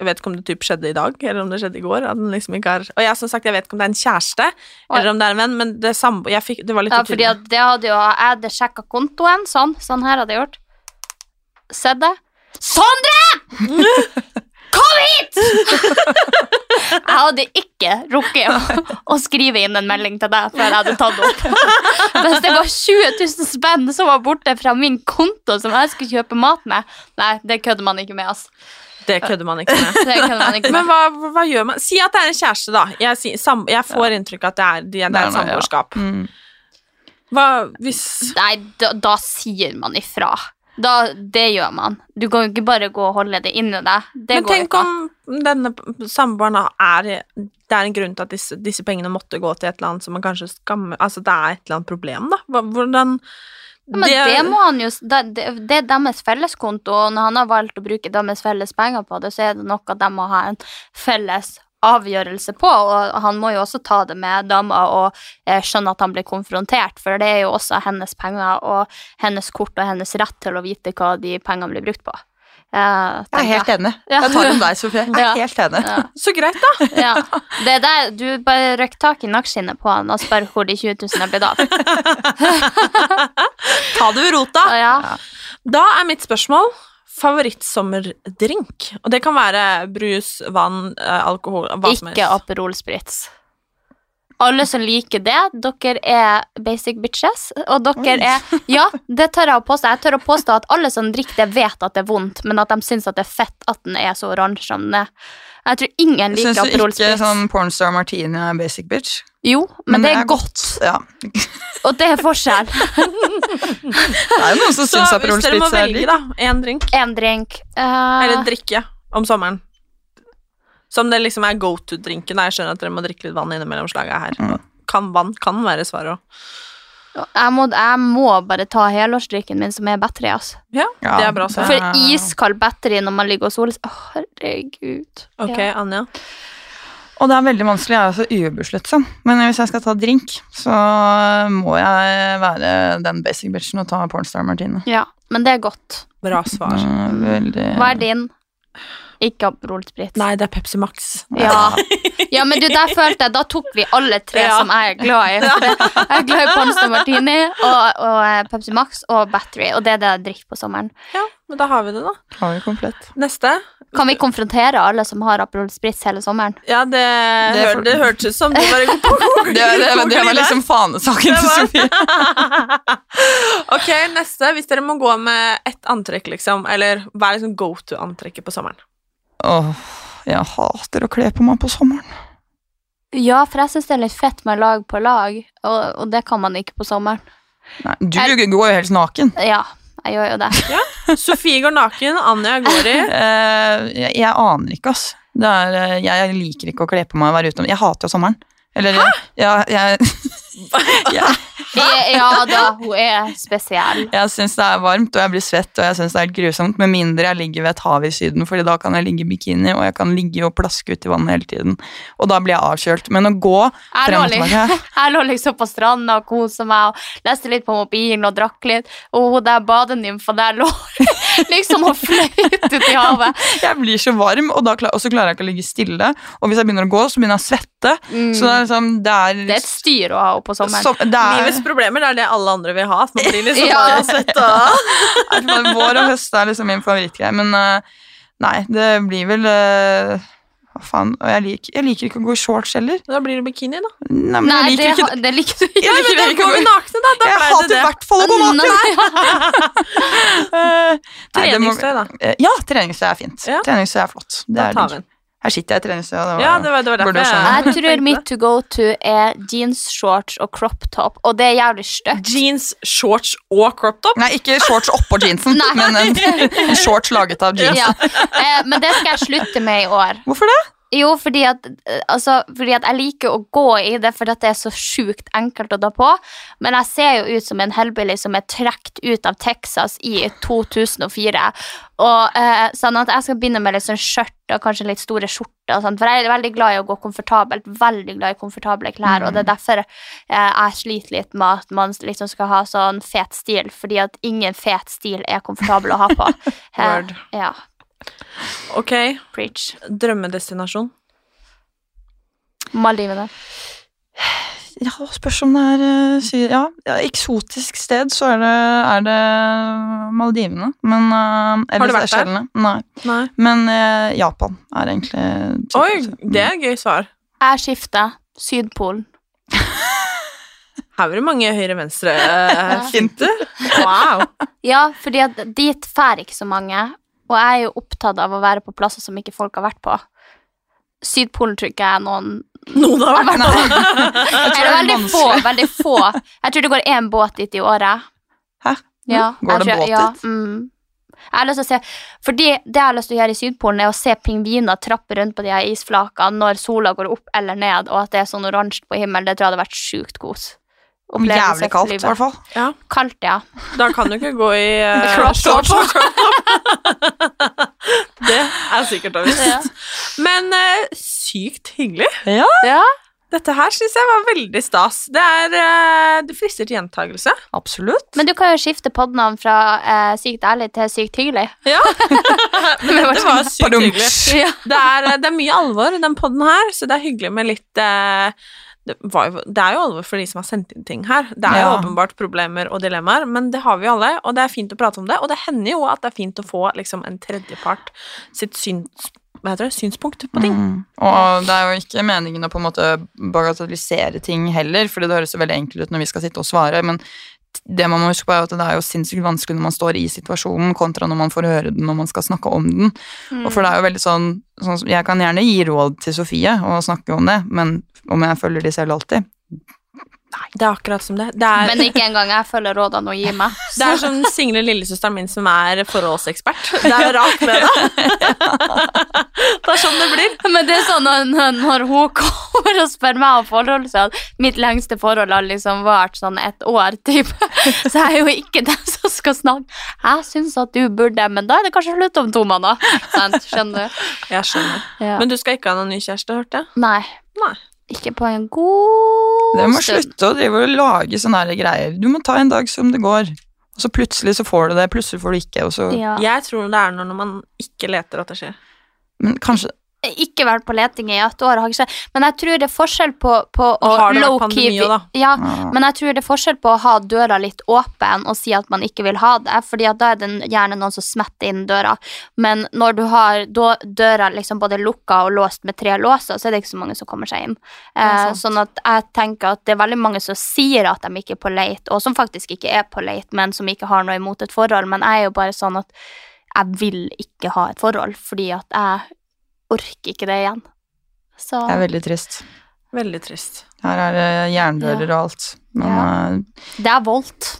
Speaker 1: jeg vet ikke om det typ skjedde i dag, eller om det skjedde i går. At den liksom ikke har, og jeg som sagt, jeg vet ikke om det er en kjæreste, eller om det er en venn, men det, sambo, jeg fikk, det var litt
Speaker 2: Ja, fordi
Speaker 1: utydelig.
Speaker 2: at det hadde jo Jeg hadde sjekka kontoen, sånn. Sånn her hadde jeg gjort. Sett det. Sondre! Kom hit! Jeg hadde ikke rukket å, å skrive inn en melding til deg før jeg hadde tatt opp. Mens det var 20 000 spenn som var borte fra min konto som jeg skulle kjøpe mat med. Nei, det kødder man ikke med, altså.
Speaker 1: Det kødder man ikke med.
Speaker 2: Man ikke
Speaker 1: Men hva, hva gjør man? Si at det er en kjæreste, da. Jeg, sam, jeg får inntrykk av at det er, det er,
Speaker 3: er
Speaker 1: et samboerskap.
Speaker 3: Mm.
Speaker 1: Hva hvis
Speaker 2: Nei, da, da sier man ifra. Da, det gjør man. Du kan jo ikke bare gå og holde det inni deg. Det
Speaker 1: Men tenk om denne samboeren er Det er en grunn til at disse, disse pengene måtte gå til et eller annet som man kanskje skammer Altså, det er et eller annet problem, da. Hvordan
Speaker 2: Ja, Men det, må han jo det, det, det er deres felleskonto, og når han har valgt å bruke deres felles penger på det, så er det noe de må ha en felles avgjørelse på, og han må jo også ta det med dama og eh, skjønne at han blir konfrontert, for det er jo også hennes penger og hennes kort og hennes rett til å vite hva de pengene blir brukt på. Eh,
Speaker 3: Jeg er helt enig.
Speaker 2: Ja.
Speaker 3: Jeg tar om deg, Sofie. Jeg
Speaker 2: Ja.
Speaker 3: er helt enig.
Speaker 2: Ja.
Speaker 1: Så greit, da.
Speaker 2: Ja. Det er der, du bare røk tak i nakkeskinnet på han og spør hvor de 20 000 er blitt av.
Speaker 1: Ta det ved rota.
Speaker 2: Ja.
Speaker 1: Da er mitt spørsmål favorittsommerdrink. Og det kan være brus, vann, eh, alkohol,
Speaker 2: Ikke. Aperol Spritz. Alle som liker det, dere er basic bitches. Og dere er Ja, det tør jeg å påstå. Jeg tør å påstå at alle som drikker det, vet at det er vondt, men at de syns at det er fett at den er så oransje som den er. Jeg tror ingen
Speaker 3: Syns
Speaker 2: liker
Speaker 3: du
Speaker 2: Aperol
Speaker 3: ikke sånn pornstar martini er basic bitch?
Speaker 2: Jo, men, det er godt.
Speaker 3: Ja.
Speaker 2: Og det er forskjell.
Speaker 3: Det er jo noen som
Speaker 1: Så
Speaker 3: syns Aperol
Speaker 1: hvis dere må
Speaker 3: er
Speaker 1: velge,
Speaker 3: digg.
Speaker 1: da, én drink
Speaker 2: En drink. Uh...
Speaker 1: eller drikke om sommeren Som det liksom er go to-drinken. Jeg skjønner at dere må drikke litt vann innimellom slaget her.
Speaker 3: Mm.
Speaker 1: Kan vann kan være svaret òg.
Speaker 2: Jeg, må, jeg må bare ta helårsdrikken min, som er battery. Altså.
Speaker 1: Ja, det er bra
Speaker 3: så.
Speaker 2: For iskald battery når man ligger og soler seg. herregud.
Speaker 1: Ok,
Speaker 2: Ja.
Speaker 1: Anja.
Speaker 3: Og det er veldig vanskelig, jeg er så ubesluttsom. Men hvis jeg skal ta drink, så må jeg være den basic bitchen og ta pornstar martine.
Speaker 2: Ja, men det er godt.
Speaker 1: Bra svar.
Speaker 3: Mm, Veldig
Speaker 2: Hva er din? Ikke Aperol Spritz.
Speaker 1: Nei, det er Pepsi Max.
Speaker 2: Ja. ja, men du, der følte jeg Da tok vi alle tre
Speaker 1: Ja.
Speaker 2: som jeg er glad i. Jeg er glad i Ponsta Martini og, og eh, Pepsi Max og Battery, og det er det jeg drikker på sommeren.
Speaker 1: Ja, men da har vi det, da.
Speaker 3: Har vi komplett.
Speaker 1: Neste.
Speaker 2: Kan vi konfrontere alle som har Aperol Spritz hele sommeren?
Speaker 1: Ja, det,
Speaker 3: Det
Speaker 1: hør, det hørtes ut som du bare
Speaker 3: Det, det, det var liksom fanesaken til Sofie.
Speaker 1: ok, neste. Hvis dere må gå med ett antrekk, liksom, eller hva er liksom go to-antrekket på sommeren?
Speaker 3: Åh, jeg hater å kle på meg på sommeren.
Speaker 2: Ja, for jeg syns det er litt fett med lag på lag, og, og det kan man ikke på sommeren.
Speaker 3: Nei, du går jo helst naken.
Speaker 2: Ja, jeg gjør jo det. Ja.
Speaker 1: Sofie går naken, Anja går i
Speaker 3: Eh, jeg, jeg aner ikke, ass. Det er, eh, jeg liker ikke å kle på meg og være ute. Jeg hater jo sommeren. Eller ja, jeg, jeg,
Speaker 2: Ja da, hun er spesiell.
Speaker 3: jeg syns det er varmt, og jeg blir svett, og jeg syns det er helt grusomt. Med mindre jeg ligger ved et hav i Syden, Fordi da kan jeg ligge i bikini, og jeg kan ligge og plaske ut i vannet hele tiden. Og da blir jeg avkjølt. Men å gå
Speaker 2: Jeg
Speaker 3: frem og tilbake
Speaker 2: jeg lå liksom på stranda og kosa meg og leste litt på mobilen og drakk litt, og hun der badenymfa der lå liksom og fløyt ut i havet.
Speaker 3: Jeg blir så varm, og, klar, og så klarer jeg ikke å ligge stille. Og hvis jeg begynner å gå, så begynner jeg å svette. Så det er liksom Det er,
Speaker 2: Det er et styr å ha opp på sommeren.
Speaker 3: som- er,
Speaker 1: Livets problemer, det er det alle andre vil ha. At man blir liksom
Speaker 2: Ja.
Speaker 1: bare svett og
Speaker 3: Vår og høst er liksom min favorittgreie, men uh, nei, det blir vel uh, Hva faen? Og jeg liker, jeg liker ikke å gå i shorts heller.
Speaker 1: Da blir det bikini, da.
Speaker 3: Nei, men
Speaker 2: Nei,
Speaker 3: jeg
Speaker 2: det,
Speaker 3: liker ikke
Speaker 2: det liker du ikke.
Speaker 3: Jeg liker
Speaker 1: Da går vi nakne, da. Da
Speaker 3: Jeg hater i hvert fall å gå naken! Eh, det
Speaker 1: Treningstøy, da.
Speaker 3: Ja, treningstøy er fint.
Speaker 1: Ja.
Speaker 3: Treningstøy er flott. Det
Speaker 1: Da
Speaker 3: er
Speaker 1: tar vi den.
Speaker 3: Her sitter jeg i var-
Speaker 1: Ja, det var, det var derfor.
Speaker 2: Jeg tror mitt to go to er jeans, shorts og crop top, og det er jævlig stygt.
Speaker 1: Jeans, shorts og crop top.
Speaker 3: Nei, ikke shorts oppå jeansen, men en, en shorts laget av jeans.
Speaker 2: Ja. Eh, men det skal jeg slutte med i år.
Speaker 3: Hvorfor det?
Speaker 2: Jo, fordi at, eh, altså, fordi at jeg liker å gå i det for det er så sjukt enkelt å ta på. Men jeg ser jo ut som en hellbilly som er trukket ut av Texas i 2004. Og eh, sånn at jeg skal begynne med litt sånn skjørt og kanskje litt store skjorter. og sånt, For jeg er veldig glad i å gå komfortabelt. Veldig glad i komfortable klær. Og det er derfor eh, jeg sliter litt med at man liksom skal ha sånn fet stil. Fordi at ingen fet stil er komfortabel å ha på. Eh, ja,
Speaker 1: Ok,
Speaker 2: preach.
Speaker 1: drømmedestinasjon.
Speaker 2: Maldivene.
Speaker 3: Ja, spørs om det er eh, ja, ja, eksotisk sted, så er det, er det Maldivene. Men uh,
Speaker 1: Har du vært der?
Speaker 3: Nei.
Speaker 1: Nei.
Speaker 3: Men uh, Japan er egentlig
Speaker 1: Oi, det er gøy svar.
Speaker 2: Jeg skifta Sydpolen.
Speaker 1: Her var det mange høyre-venstre-finter. Wow.
Speaker 2: Ja, fordi at dit fær ikke så mange, og jeg er jo opptatt av å være på plasser som ikke folk har vært på. Sydpolen tror ikke jeg noen
Speaker 1: Noen har vært
Speaker 2: Eller
Speaker 3: det er
Speaker 2: veldig få, veldig få. Jeg tror det går én båt dit i året.
Speaker 3: Hæ?
Speaker 2: Ja,
Speaker 3: Går det
Speaker 2: tror-
Speaker 3: båt
Speaker 2: ja,
Speaker 3: dit?
Speaker 2: Mm. Jeg har lyst til å se, fordi Det jeg har lyst til å gjøre i Sydpolen, er å se pingviner trappe rundt på de her isflakene når sola går opp eller ned, og at det er sånn oransje på himmelen. Det tror jeg hadde vært sjukt kos.
Speaker 3: Jævlig kaldt, i hvert fall.
Speaker 1: Ja,
Speaker 2: Kaldt, ja.
Speaker 1: Da kan du ikke gå i uh,
Speaker 2: Crop top.
Speaker 1: Det er sikkert og visst.
Speaker 2: Ja.
Speaker 1: Men uh, sykt hyggelig.
Speaker 2: ja.
Speaker 1: Dette her syns jeg var veldig stas. Det er eh, Det frister til gjentagelse.
Speaker 3: Absolutt.
Speaker 2: Men du kan jo skifte podnavn fra eh, Sykt ærlig til Sykt hyggelig.
Speaker 1: Ja. Men det var sykt hyggelig.
Speaker 2: Ja.
Speaker 1: Det er, det er mye alvor i den podden her, så det er hyggelig med litt eh, det, var det er jo alvor for de som har sendt inn ting her. Det er jo åpenbart problemer og dilemmaer, men det har vi alle, og det er fint å prate om det. Og det hender jo at det er fint å få liksom, en tredjepart sitt syns, det, synspunkt på ting.
Speaker 3: Mm. Og det er jo ikke meningen å på en måte bagatellisere ting heller, fordi det høres jo veldig enkelt ut når vi skal sitte og svare, men det man må huske på er at det er jo sinnssykt vanskelig når man står i situasjonen, kontra når man får høre den når man skal snakke om den. Og for det er jo veldig sånn, sånn Jeg kan gjerne gi råd til Sofie og snakke om det, men om jeg følger de selv alltid
Speaker 1: Det er akkurat som det. Det er,
Speaker 2: Men ikke engang jeg følger rådene hun gir meg.
Speaker 1: det er som single lillesøsteren min som er forholdsekspert. Det er rart med det. det er sånn det blir.
Speaker 2: Men det er sånn når hun kommer og spør meg om forhold, så at mitt lengste forhold har liksom vart sånn et år, type. Så jeg er jo ikke den som skal snakke. Jeg syns at du burde, men da er det kanskje slutt om to måneder. Skjønner du?
Speaker 1: Jeg skjønner.
Speaker 2: Ja.
Speaker 1: Men du skal ikke ha noen ny kjæreste, hørte jeg?
Speaker 2: Nei.
Speaker 1: Nei.
Speaker 2: Ikke på en god
Speaker 3: stund. Du
Speaker 2: må
Speaker 3: slutte å drive og lage sånne her greier. Du må ta en dag som det går. Og så plutselig så får du det, plutselig får du ikke, og så
Speaker 2: Ja.
Speaker 1: Jeg tror det er når man ikke leter at det skjer.
Speaker 3: Men kanskje
Speaker 2: Ikke vært på leting i et år, har ikke. Men jeg tror det er forskjell på, på å
Speaker 1: har det vært
Speaker 2: low-key-
Speaker 1: pandemi også, da.
Speaker 2: Ja, men jeg tror det er forskjell på å ha døra litt åpen og si at man ikke vil ha det, fordi at da er det gjerne noen som smetter inn døra. Men når du har døra liksom både lukka og låst med tre låser, så er det ikke så mange som kommer seg inn. Eh, sånn at jeg tenker at det er veldig mange som sier at de ikke er på leit, og som faktisk ikke er på leit, men som ikke har noe imot et forhold. Men jeg er jo bare sånn at jeg vil ikke ha et forhold, fordi at jeg orker ikke det igjen. Så
Speaker 3: Det er veldig trist.
Speaker 1: Veldig trist.
Speaker 3: Her er det jerndører og alt. Men
Speaker 2: Ja. det er volt.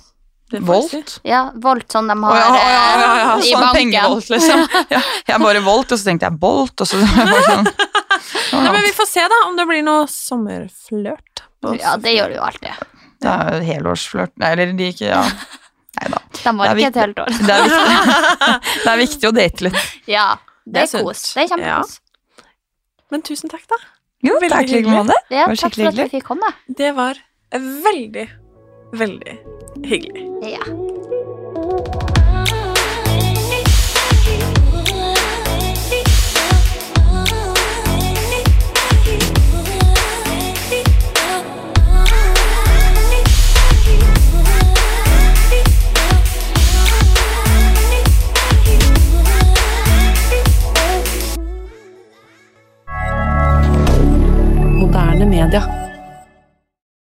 Speaker 1: Det.
Speaker 3: Volt?
Speaker 2: Ja, volt sånn de har
Speaker 3: ja, å, ja, ja, ja,
Speaker 2: i
Speaker 3: sånn
Speaker 2: banken.
Speaker 3: pengevolt, liksom. Ja, jeg bare volt, og så tenkte jeg bolt, og så bare sånn.
Speaker 1: Ja, men vi får se da om det blir noe sommerflørt.
Speaker 2: Ja, det gjør det jo alltid.
Speaker 3: Det er jo helårsflørt Nei, eller de ikke Ja. Nei da.
Speaker 2: De var
Speaker 3: er
Speaker 2: ikke et helt år.
Speaker 3: Det er viktig, det er viktig å date litt.
Speaker 2: Ja, det
Speaker 1: er
Speaker 2: kos. Det er kjempekos.
Speaker 1: Men tusen takk, da.
Speaker 3: Jo,
Speaker 1: Veldig
Speaker 3: takk
Speaker 1: hyggelig.
Speaker 2: Ja,
Speaker 3: Det var
Speaker 2: takk
Speaker 3: skikkelig
Speaker 2: for at
Speaker 3: hyggelig.
Speaker 2: vi fikk komme.
Speaker 1: Det var veldig, veldig hyggelig.
Speaker 2: Ja.
Speaker 5: Moderne media.